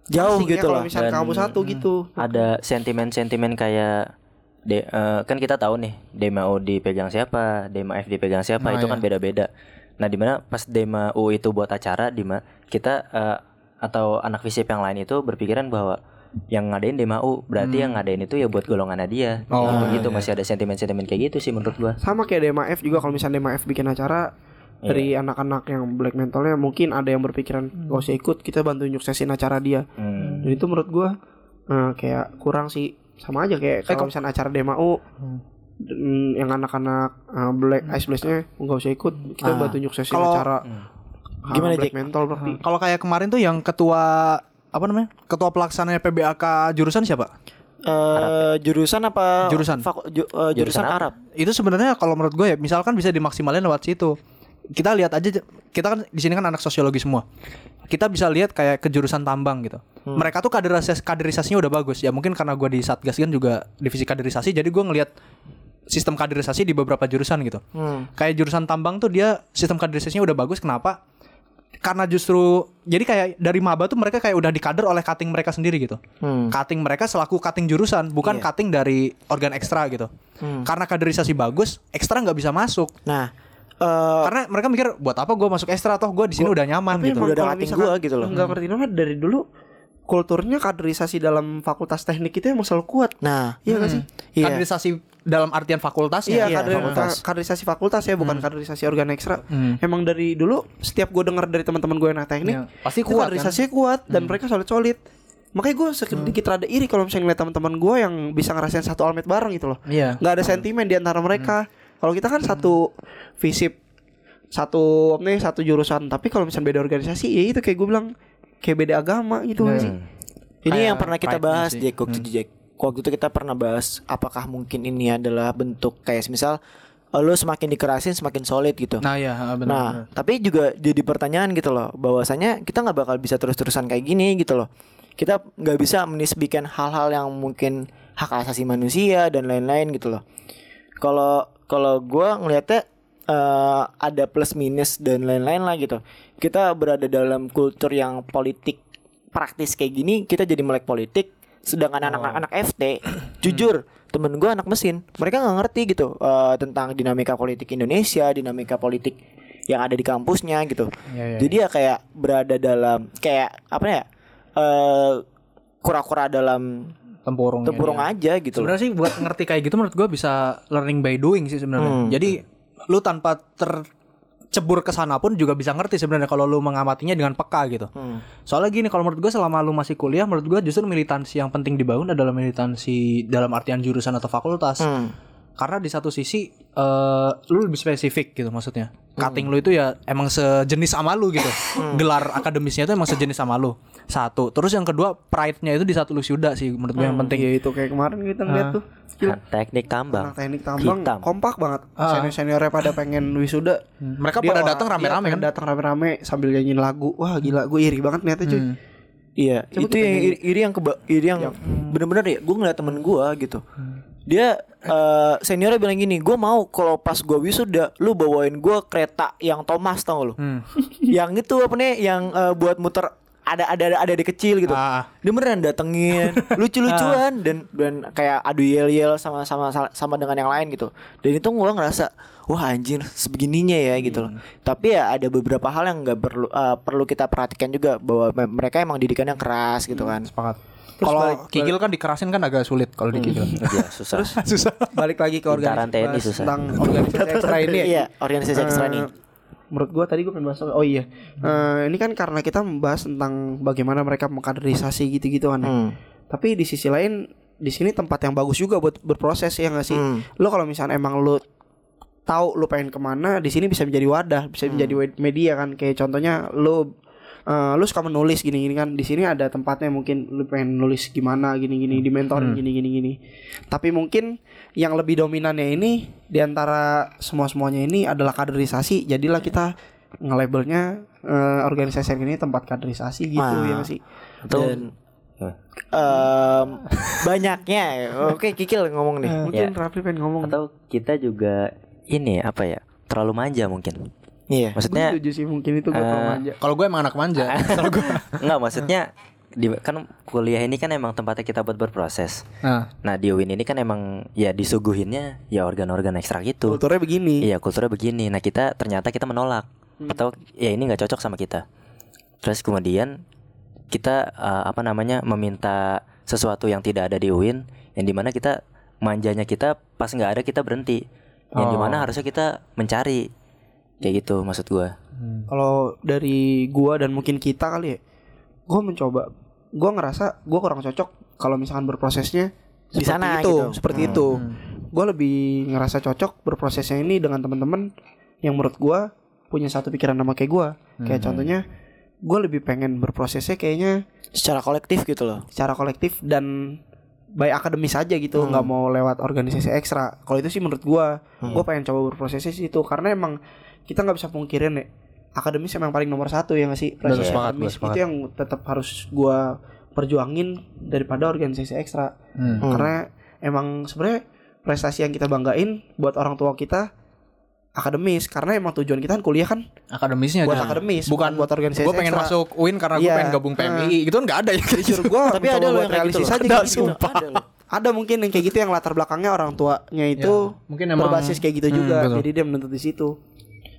Jauh ya gitu kalau lah. misalnya Dan- kampus satu gitu. ada sentimen-sentimen kayak de, eh, kan kita tahu nih Dema U dipegang siapa, Dema F dipegang siapa, Nah, itu iya. kan beda-beda. Nah, di mana pas Dema U itu buat acara, di mana kita eh, atau anak visip yang lain itu berpikiran bahwa yang ngadain DMAU berarti yang ngadain itu ya buat golongannya dia. Oh, gitu, iya, gitu. masih ada sentimen-sentimen kayak gitu sih menurut gua. Sama kayak DMAF juga kalau misalnya DMAF bikin acara dari anak-anak yang black mentalnya mungkin ada yang berpikiran gak usah ikut kita bantu nyuksesin acara dia. Hmm. dan itu menurut gua eh, kayak kurang sih. Sama aja kayak kalau misalnya acara DMAU mm, yang anak-anak eh, black ice blast-nya nggak usah ikut kita Ah. bantu nyuksesin Kalau- acara Gimana, Gimana black Jack? mental berarti Kalau kayak kemarin tuh yang ketua apa namanya? Ketua pelaksananya PBAK jurusan siapa? Eh, jurusan apa? Jurusan. Faku- ju- eh, jurusan, Jurusan? Arab. Itu sebenarnya kalau menurut gue ya, misalkan bisa dimaksimalin lewat situ. Kita lihat aja kita kan di sini kan anak sosiologi semua. Kita bisa lihat kayak ke jurusan tambang gitu. Mereka tuh kaderisasi kaderisasinya udah bagus. Ya mungkin karena gue di Satgas kan juga divisi kaderisasi jadi gue ngelihat sistem kaderisasi di beberapa jurusan gitu. Hmm. Kayak jurusan tambang tuh dia sistem kaderisasinya udah bagus. Kenapa? Karena justru jadi kayak dari maba tuh mereka kayak udah dikader oleh cutting mereka sendiri gitu. Hmm. Cutting mereka selaku cutting jurusan, bukan Iya. cutting dari organ ekstra gitu. Hmm. Karena kaderisasi bagus, ekstra nggak bisa masuk. Nah, eh Karena mereka mikir buat apa gue masuk ekstra toh gue di sini udah nyaman Tapi gitu. Udah ada gua gitu loh. Nggak ngerti nama dari dulu kulturnya kaderisasi dalam fakultas teknik itu emang selalu kuat. nah, Iya nggak sih? iya. Kaderisasi dalam artian fakultasnya. Iya, iya, kader- fakultas. ka- kaderisasi fakultas ya, bukan kaderisasi organ ekstra. Hmm. Emang dari dulu setiap gue dengar dari teman-teman gue yang teknik, Iya, pasti kuat, kan? kaderisasinya kuat dan mereka solid-solid. Makanya gue sedikit rada iri kalau misalnya ngeliat teman-teman gue yang bisa ngerasain satu almet bareng gitu loh. Iya. Nggak ada sentimen di antara mereka. Kalau kita kan satu visip, satu nih satu jurusan. Tapi kalau misalnya beda organisasi, ya itu kayak gue bilang kayak beda agama gitu nggak sih. Hmm. Ini Kayak yang pernah kita bahas. Jack waktu itu Jack. Waktu itu kita pernah bahas apakah mungkin ini adalah bentuk kayak misal eh, lo semakin dikerasin semakin solid gitu. Nah ya benar. Nah, tapi juga jadi pertanyaan gitu loh, bahwasanya kita nggak bakal bisa terus-terusan kayak gini gitu loh. Kita nggak bisa menisbikan hal-hal yang mungkin hak asasi manusia dan lain-lain gitu loh. Kalau kalau gue ngelihatnya eh, ada plus minus dan lain-lain lah gitu. Kita berada dalam kultur yang politik praktis kayak gini, kita jadi melek politik. Sedangkan anak-anak FT, jujur temen gue anak mesin, mereka nggak ngerti gitu eh, tentang dinamika politik Indonesia, dinamika politik yang ada di kampusnya gitu. Iya, iya, Jadi ya kayak berada dalam kayak apa ya? eh kura-kura dalam tempurung. tempurung aja gitu. Sebenarnya sih buat ngerti kayak gitu menurut gue bisa learning by doing sih sebenarnya. Hmm. Jadi lu tanpa tercebur ke sana pun juga bisa ngerti sebenarnya kalau lu mengamatinya dengan peka gitu. Hmm. Soalnya gini kalau menurut gue selama lu masih kuliah menurut gue justru militansi yang penting dibangun adalah militansi dalam artian jurusan atau fakultas. Hmm. Karena di satu sisi eh lu lebih spesifik gitu maksudnya. Cutting lu itu ya emang sejenis sama lu gitu. Gelar akademisnya itu emang sejenis sama lu. Satu. Terus yang kedua pride-nya itu di satu lu sudah sih menurut gue yang penting. Iya itu kayak kemarin kita ngeliat tuh. Skill Nah, teknik tambang Anak teknik tambang Hitam. kompak banget. Senior seniornya pada pengen wisuda. Mereka Dia pada datang iya, rame-rame pengen kan. Datang rame-rame sambil nyanyiin lagu. Wah gila, gue iri banget niatnya cuy. Hmm. Iya, Coba itu yang iri, iri yang keba, iri yang bener-bener ya. Gue ngeliat temen gue gitu. Dia eh, seniornya bilang gini, gue mau kalau pas gue wisuda, lu bawain gue kereta yang Thomas tau gak lu? Hmm. yang itu apa nih, yang eh, buat muter ada ada ada ada kecil gitu. Ah. Dia beneran datengin, lucu-lucuan dan dan kayak adu yel-yel sama sama sama dengan yang lain gitu. Dan itu gue ngerasa wah anjir sebegininya ya gitu loh. Tapi ya ada beberapa hal yang nggak perlu eh, perlu kita perhatikan juga bahwa me- mereka emang didikannya keras gitu kan. Sepakat. Kalau kikil kan dikerasin kan agak sulit kalau dikikil. Iya susah Susah. Balik lagi ke organisasi tentang organisasi ekstra ini. ya. Iya, organisasi ekstra Eh, nih. Menurut gua tadi gua pengen bahas? Oh iya. Eh, ini kan karena kita membahas tentang bagaimana mereka mengkaderisasi gitu-gitu kan. ya. Hmm. Tapi di sisi lain di sini tempat yang bagus juga buat berproses ya nggak sih? Hmm. Lo kalau misalnya emang lo tahu lo pengen ke mana, di sini bisa menjadi wadah, bisa menjadi wed- media kan. Kayak contohnya lo eh, lo suka menulis gini-gini kan. Di sini ada tempatnya mungkin lo pengen nulis gimana gini-gini di mentoring gini-gini gini. Tapi mungkin yang lebih dominannya ini di antara semua-semuanya ini adalah kaderisasi. Jadilah kita nge-labelnya eh, organisasi ini tempat kaderisasi gitu Ah. ya sih. Dan em, banyaknya. Oke, Kikil ngomong nih. Mungkin Rafli pengen ngomong. atau kita juga ini apa ya terlalu manja mungkin Iya. maksudnya Gue setuju sih mungkin itu gue eh, manja. Kalau gue emang anak manja. Kalau gue. Enggak maksudnya di kan kuliah ini kan emang tempatnya kita buat berproses. Nah, Nah di UIN ini kan emang ya disuguhinnya ya organ-organ ekstra gitu. Kulturnya begini. Iya kulturnya begini. Nah kita ternyata kita menolak atau ya ini nggak cocok sama kita. Terus kemudian kita eh, apa namanya meminta sesuatu yang tidak ada di UIN yang di mana kita manjanya kita pas nggak ada kita berhenti yang di mana harusnya kita mencari kayak gitu maksud gua. Kalau dari gua dan mungkin kita kali ya, gua mencoba, gua ngerasa gua kurang cocok kalau misalkan berprosesnya Di seperti sana itu, gitu. seperti itu. Gua lebih ngerasa cocok berprosesnya ini dengan teman-teman yang menurut gua punya satu pikiran sama kayak gua. Kayak contohnya, gua lebih pengen berprosesnya kayaknya Secara kolektif gitu loh. secara kolektif dan by akademis aja gitu nggak mau lewat organisasi ekstra. Kalau itu sih menurut gua gua pengen coba berprosesi sih itu. Karena emang kita nggak bisa pungkirin ya akademis emang paling nomor satu ya nggak sih prestasi sepakat, akademis sepakat. itu yang tetap harus gua perjuangin daripada organisasi ekstra Hmm. karena emang sebenarnya prestasi yang kita banggain buat orang tua kita akademis karena emang tujuan kita kan kuliah kan akademisnya buat aja. akademis bukan buat organisasi gue pengen ekstra. masuk UIN karena gue Iya. pengen gabung PMI gitu kan nggak ada ya jujur gua Tapi mencoba ada loh yang kayak gitu realistis loh. aja Ada, gitu. sumpah. Ada loh. ada mungkin yang kayak gitu yang latar belakangnya orang tuanya itu Ya, mungkin emang- berbasis kayak gitu Hmm, juga betul. jadi dia menuntut di situ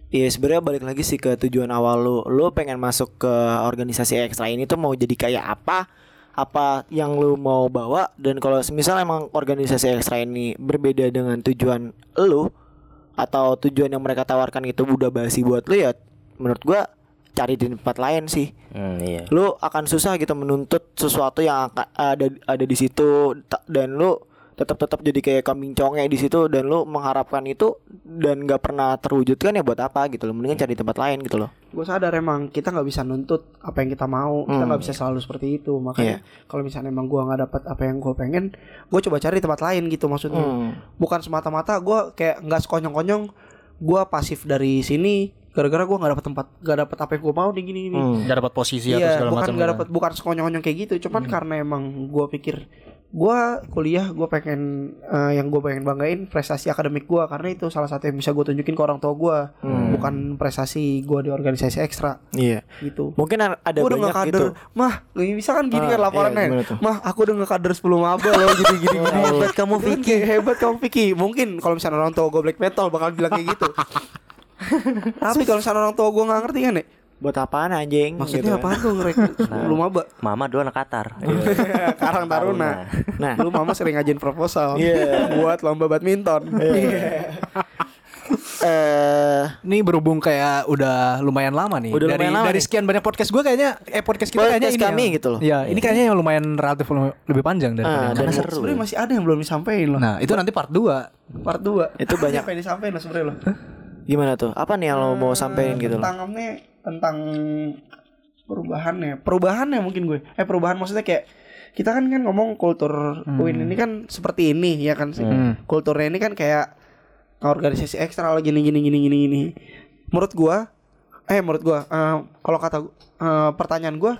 Iya sebenarnya balik lagi sih ke tujuan awal lu. Lu pengen masuk ke organisasi ekstra ini tuh mau jadi kayak apa? Apa yang lu mau bawa? Dan kalau semisal emang organisasi ekstra ini berbeda dengan tujuan lu Atau tujuan yang mereka tawarkan itu udah basi buat lu ya Menurut gua cari di tempat lain sih. Hmm, iya. Lu akan susah gitu menuntut sesuatu yang ada ada di situ dan lu tetap tetap jadi kayak kambing conge di situ dan lu mengharapkan itu dan nggak pernah terwujudkan ya buat apa gitu loh. Mendingan cari tempat lain gitu loh. Gue sadar emang kita nggak bisa nuntut apa yang kita mau. Kita nggak bisa selalu seperti itu. Makanya kalau misalnya emang gue nggak dapat apa yang gue pengen gue coba cari tempat lain gitu maksudnya. Bukan semata-mata gue kayak nggak sekonyong-konyong gue pasif dari sini gara-gara gue nggak dapat tempat nggak dapat apa yang gue mau nih gini gini nggak dapat posisi atau Iya, segala bukan macam nggak gitu. dapat bukan sekonyong-konyong kayak gitu. Cuman karena emang gue pikir gue kuliah gue pengen eh, yang gue pengen banggain prestasi akademik gue karena itu salah satu yang bisa gue tunjukin ke orang tua gue bukan prestasi gue di organisasi ekstra. Iya. Gitu. Mungkin ada udah banyak nggak gitu. Kader mah bisa kan gini Ah, kan laporannya? iya, gimana tuh? mah aku udah nggak kader 10 maba loh gini gini gini hebat kamu Vicky. hebat kamu Vicky. Mungkin kalau misalnya orang tua gue black metal bakal bilang kayak gitu. Tapi kalau misalnya orang tua gue nggak ngerti kan ya buat apaan anjing maksudnya gitu. apaan tuh ngerekrut 10 maba mama dulu anak Qatar Karang Taruna. Nah. Dulu mama sering ngajin proposal Iya. buat lomba badminton. eh Ini berhubung kayak udah lumayan lama nih. Udah dari lumayan lama dari nih. sekian banyak podcast gue kayaknya eh podcast kita Podcast kayaknya ini kami yang- gitu loh. Iya, ini kayaknya yang lumayan relatif lu- lebih panjang dari Ah, yang dan lain. Sebenarnya masih ada yang belum disampaikan loh. Nah, itu nanti part 2. Part 2 Itu banyak. apa yang disampaikan loh sebenarnya loh. gimana tuh apa nih yang lo mau sampein gitu loh Tentang tentang perubahannya. Perubahannya mungkin gue. Eh perubahan maksudnya kayak kita kan kan ngomong kultur UIN ini kan seperti ini ya kan sih. Kulturnya ini kan kayak organisasi ekstra lah gini gini gini gini gini. Menurut gua eh menurut gua eh, kalau kata eh, pertanyaan gua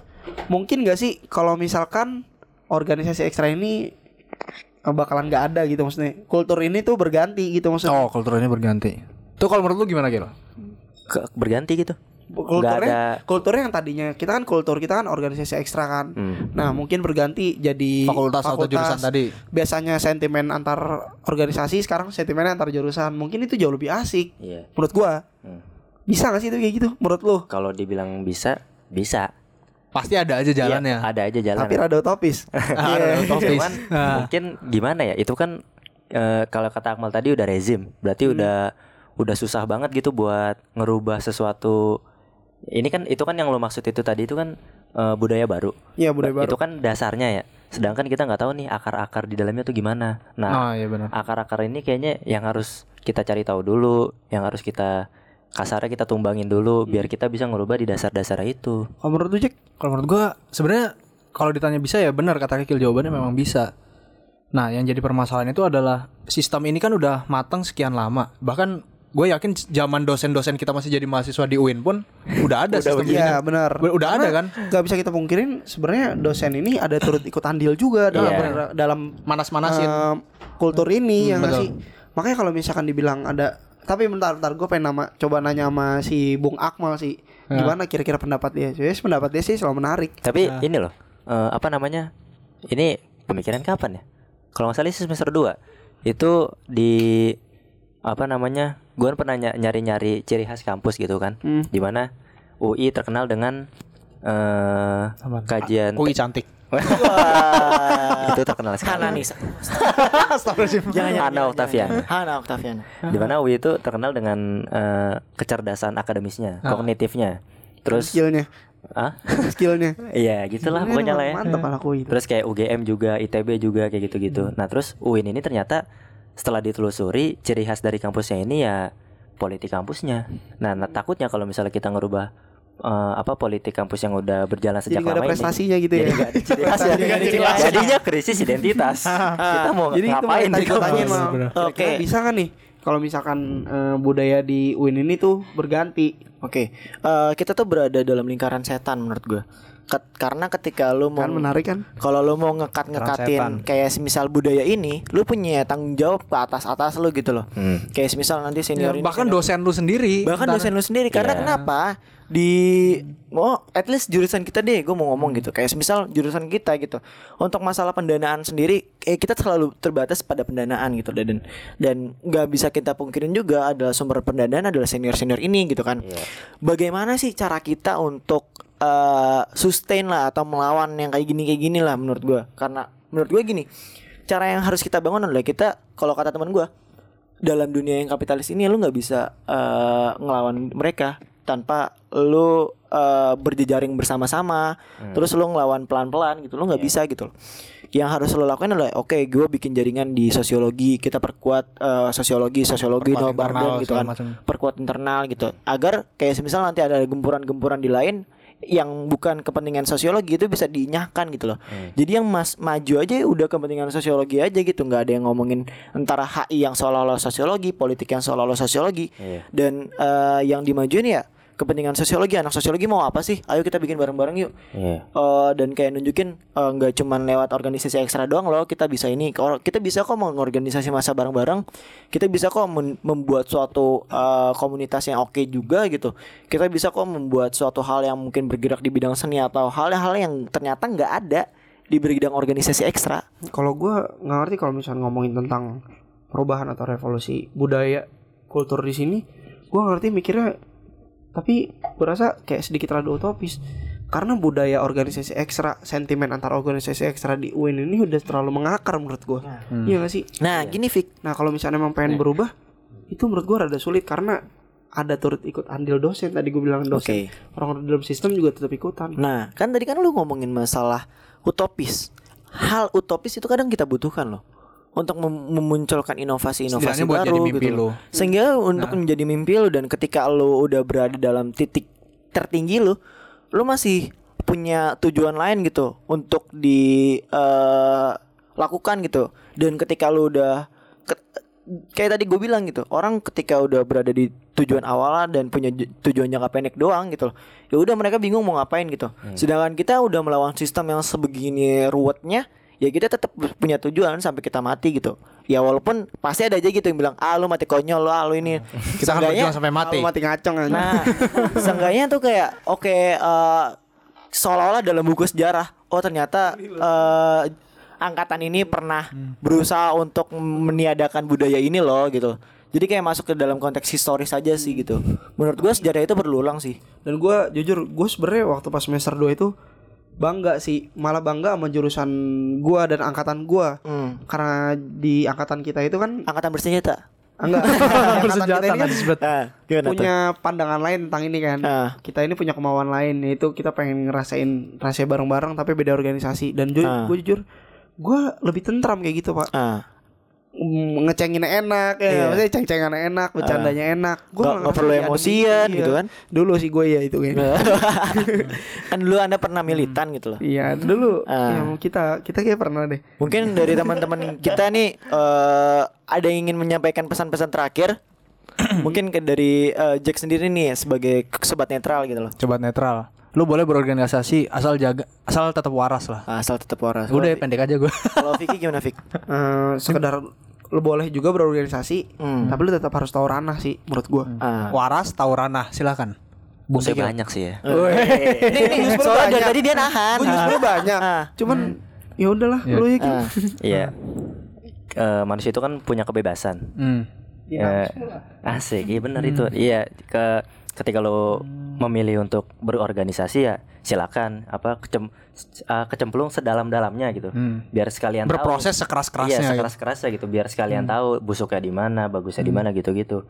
mungkin gak sih kalau misalkan organisasi ekstra ini eh, bakalan nggak ada gitu maksudnya. Kultur ini tuh berganti gitu maksudnya. Oh, kulturnya berganti. Tuh kalau menurut lu gimana Gil? Ke- berganti gitu kulturnya ada- kulturnya yang tadinya kita kan kultur kita kan organisasi ekstra kan Hmm. nah mungkin berganti jadi Fakultas atau jurusan tadi. biasanya sentimen antar organisasi sekarang sentimennya antar jurusan mungkin itu jauh lebih asik iya menurut gua Hmm. bisa gak sih itu kayak gitu menurut lu kalau dibilang bisa bisa Pasti ada aja jalannya. Iya, ada aja jalan tapi rada utopis Ada utopis. Cuman Nah. mungkin gimana ya itu kan eh, kalau kata Akmal tadi udah rezim berarti Hmm. udah udah susah banget gitu buat ngerubah sesuatu ini kan itu kan yang lo maksud itu tadi itu kan eh, budaya baru. Iya budaya baru. itu kan dasarnya ya. Sedangkan kita nggak tahu nih akar-akar di dalamnya tuh gimana. Nah Oh, iya akar-akar ini kayaknya yang harus kita cari tahu dulu yang harus kita kasarnya kita tumbangin dulu biar kita bisa ngerubah di dasar-dasar itu. Kalau menurut lu Jack Kalau menurut gua sebenarnya kalau ditanya bisa ya benar kata Kikil jawabannya memang bisa. Nah, yang jadi permasalahan itu adalah sistem ini kan udah matang sekian lama. Bahkan gue yakin zaman dosen-dosen kita masih jadi mahasiswa di UIN pun udah ada sistem ini. Iya benar. Udah- udah ada kan? Gak bisa kita pungkirin sebenarnya dosen ini ada turut ikut andil juga dalam Iya. ber- dalam Manas-manasin. eh, kultur ini ya nggak betul. sih. Makanya kalau misalkan dibilang ada tapi bentar bentar gue pengen nama coba nanya sama si Bung Akmal sih gimana kira-kira pendapat dia. Jadi pendapat dia sih selalu menarik. Tapi ini loh, eh, apa namanya? Ini pemikiran kapan ya? Kalau nggak salah sih semester 2 Itu di apa namanya? Gue pernah ny- nyari-nyari ciri khas kampus gitu kan. Hmm. Di mana UI terkenal dengan eh kajian UI cantik. Wah. itu terkenal sekali. Hana Nisa. Astagfirullahaladzim. Jangan Hana jangan, Octavian. Hana Octavian. Di mana UI itu terkenal dengan eh, kecerdasan akademisnya, Ah. kognitifnya. Terus skillnya ah? skillnya Iya, gitulah pokoknya lah ya. mantap lah aku itu Terus kayak UGM juga, ITB juga kayak gitu-gitu. Nah, terus UIN ini ternyata setelah ditelusuri ciri khas dari kampusnya ini ya politik kampusnya. Nah, nah, takutnya kalau misalnya kita ngerubah eh, apa politik kampus yang udah berjalan jadi sejak ada lama prestasinya gitu ya Jadi nggak ada ciri khas ya. Jadi ada. Jadinya krisis identitas. kita mau jadi itu ngapain di tanyain kampus? Oke. bisa kan nih kalau misalkan eh, budaya di UIN ini tuh berganti Oke, eh, kita tuh berada dalam lingkaran setan menurut gue. Ket- karena ketika lu mau kan menarik kan kalau lu mau ngekat ngekatin kayak semisal budaya ini, lu punya tanggung jawab ke atas atas lu gitu loh. Hmm. Kayak semisal nanti Ya, senior ini bahkan senior- dosen lu sendiri. bahkan dosen lu sendiri karena Iya. kenapa di oh at least jurusan kita deh gue mau ngomong gitu. Kayak semisal jurusan kita gitu. Untuk masalah pendanaan sendiri kayak kita selalu terbatas pada pendanaan gitu. Dan dan nggak bisa kita pungkirin juga adalah sumber pendanaan adalah senior senior ini gitu kan. Iya. bagaimana sih cara kita untuk eh, sustain lah atau melawan yang kayak gini kayak gini lah menurut gue karena menurut gue gini cara yang harus kita bangun adalah kita kalau kata teman gue dalam dunia yang kapitalis ini lu nggak bisa eh, ngelawan mereka tanpa lu eh, berjejaring bersama-sama terus lu ngelawan pelan-pelan gitu lu nggak bisa gitu loh. Yang harus lo lakukan adalah oke gue bikin jaringan di sosiologi kita perkuat eh, sosiologi sosiologi Perkuat no internal, gitu kan. macam. perkuat internal gitu. Agar kayak semisal nanti ada gempuran-gempuran di lain yang bukan kepentingan sosiologi itu bisa dinyahkan gitu loh. Jadi yang mas maju aja udah kepentingan sosiologi aja gitu, nggak ada yang ngomongin antara HI yang seolah-olah sosiologi, politik yang seolah-olah sosiologi, Iya. dan eh, yang dimajuin ya kepentingan sosiologi. Anak sosiologi mau apa sih? Ayo kita bikin bareng-bareng yuk. Iya. Eh, dan kayak nunjukin eh, nggak cuman lewat organisasi ekstra doang loh kita bisa ini Kalau kita bisa kok mengorganisasi masa bareng-bareng kita bisa kok membuat suatu eh, komunitas yang oke juga gitu kita bisa kok membuat suatu hal yang mungkin bergerak di bidang seni atau hal-hal yang ternyata nggak ada di bidang organisasi ekstra kalau gue nggak ngerti kalau misalnya ngomongin tentang perubahan atau revolusi budaya kultur di sini gue ngerti mikirnya tapi gue rasa kayak sedikit rada utopis. Karena budaya organisasi ekstra sentimen antar organisasi ekstra di UIN ini udah terlalu mengakar menurut gue iya gak sih? Nah gini Fik. Nah kalau misalnya emang pengen berubah itu menurut gue rada sulit karena ada turut ikut andil dosen tadi gue bilang dosen. Orang dalam sistem juga tetap ikutan. Nah, kan tadi kan lu ngomongin masalah utopis. Hal utopis itu kadang kita butuhkan loh untuk mem- memunculkan inovasi-inovasi baru jadi mimpi gitu. loh. Sehingga untuk menjadi mimpi lu dan ketika lu udah berada dalam titik tertinggi lu, lu masih punya tujuan lain gitu untuk di eh, lakukan gitu. Dan ketika lu udah ke- kayak tadi gue bilang gitu orang ketika udah berada di tujuan awal dan punya ju- tujuan jangka pendek doang gitu loh ya udah mereka bingung mau ngapain gitu sedangkan kita udah melawan sistem yang sebegini ruwetnya ya kita tetap punya tujuan sampai kita mati gitu ya walaupun pasti ada aja gitu yang bilang ah lu mati konyol lu ah lu ini Kita akan berjuang sampai mati. Kalau mati ngacong aja Nah, seenggaknya tuh kayak oke eh, seolah-olah dalam buku sejarah, oh ternyata eh, angkatan ini pernah berusaha untuk meniadakan budaya ini loh gitu. Jadi kayak masuk ke dalam konteks historis aja sih gitu. Menurut gua sejarah itu berulang sih. Dan gue jujur gue sebenarnya waktu pas semester 2 itu bangga sih malah bangga sama jurusan gue dan angkatan gue Hmm. karena di angkatan kita itu kan Angkatan bersenjata. enggak angkatan Bersenjata kita ini kan nanti disebut. Ah, gimana tuh? punya pandangan lain tentang ini kan Ah. kita ini punya kemauan lain yaitu kita pengen ngerasain rahasia bareng-bareng tapi beda organisasi dan ju Ah. gue jujur gue lebih tentram kayak gitu pak Ah. Mm, ngecengin enak ya Iya. maksudnya ceng-cengan enak bercandanya enak gue Nggak- nggak perlu emosian gitu kan. dulu sih gue ya itu kayaknya kan dulu anda pernah militan gitu loh. iya dulu Ah. ya, kita kita kayak pernah deh Mungkin dari teman-teman kita nih eh ada yang ingin menyampaikan pesan-pesan terakhir. Mungkin ke dari eh, Jack sendiri nih sebagai sobat netral gitu loh. Coba netral. Lu boleh berorganisasi asal jaga asal tetap waras lah. Asal tetap waras. Udah ya, pendek aja gue. Kalau Vicky gimana Vicky? Eh, sekedar lu boleh juga berorganisasi Hmm. tapi lu tetap harus tahu ranah sih menurut gua Ah. waras tahu ranah, silakan. Bung Saya Kikil. banyak sih ya. Ini nih soalnya dari tadi dia nahan. gue justru banyak Ah. cuman ya udahlah lu ya Ah. Iya. Eh, manusia itu kan punya kebebasan. Hmm. Eh, asik, iya benar itu. Iya, ke ketika lo memilih untuk berorganisasi ya silakan apa kecem, uh, kecemplung sedalam-dalamnya gitu. Hmm. biar sekalian Berproses tahu sekeras-kerasnya iya gitu. sekeras-kerasnya gitu. Biar sekalian tahu busuknya di mana bagusnya di mana gitu-gitu.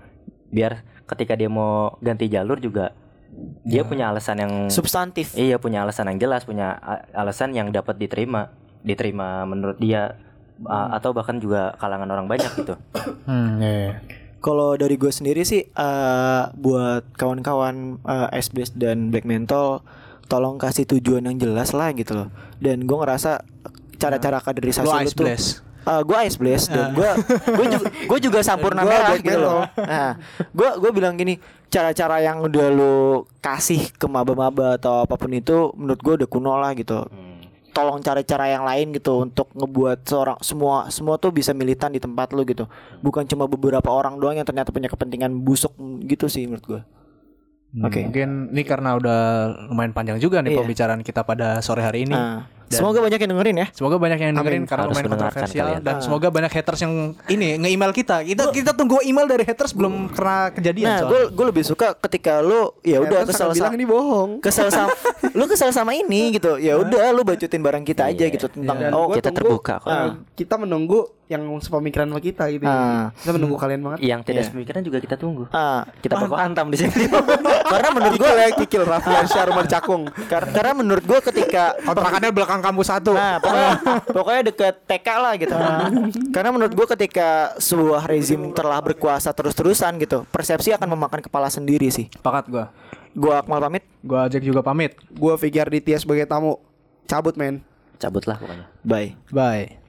Biar ketika dia mau ganti jalur juga dia punya alasan yang Substantif. iya punya alasan yang jelas punya alasan yang dapat diterima diterima menurut dia uh, atau bahkan juga kalangan orang banyak gitu. Hmm, iya, iya. Kalau dari gue sendiri sih eh buat kawan-kawan eh, SBS dan Black Mental tolong kasih tujuan yang jelas lah gitu loh. Dan gue ngerasa cara-cara kaderisasi Lu lu Ice tuh Blast. Eh, gue ice blast dan gue gue juga gue juga sampurna merah gitu loh. Nah, gue gue bilang gini, cara-cara yang udah lu kasih ke maba-maba atau apa pun itu menurut gue udah kuno lah gitu. Tolong cari cara yang lain gitu untuk ngebuat seorang semua semua tuh bisa militan di tempat lu gitu. Bukan cuma beberapa orang doang yang ternyata punya kepentingan busuk gitu sih menurut gue. Oke. Mungkin ini karena udah lumayan panjang juga nih Iya. pembicaraan kita pada sore hari ini. Nah, Dan- semoga banyak yang dengerin ya. Semoga banyak yang dengerin Amin. karena Harus lumayan kontroversial dan semoga banyak haters yang ini nge-email kita. Kita kita tunggu email dari haters belum pernah kejadian Nah, gue gue lebih suka ketika lu ya udah kesel bilang sama ini bohong. kesel sama lu kesel sama ini gitu. Ya udah lu bacotin barang kita aja Iya. gitu tentang Dan oh gua kita tunggu, terbuka kok. eh, kita menunggu yang sepemikiran sama kita gitu. Ah. Kita menunggu kalian banget. yang tidak Iya. sepemikiran juga kita tunggu ah, kita bakal hantam di sini karena menurut gue Kikil ya, Raffi Arsyar Rumah Cakung. kar- karena menurut gue ketika kontrakannya belakang kampus satu. Nah, pokoknya, pokoknya deket TK lah gitu. Karena menurut gue ketika sebuah rezim telah berkuasa terus-terusan gitu, persepsi akan memakan kepala sendiri sih. Pakat gua. Gua Akmal pamit. Gua Jack juga pamit. Gua Fikir Ditya sebagai tamu. Cabut men. cabut lah pokoknya Bye. Bye.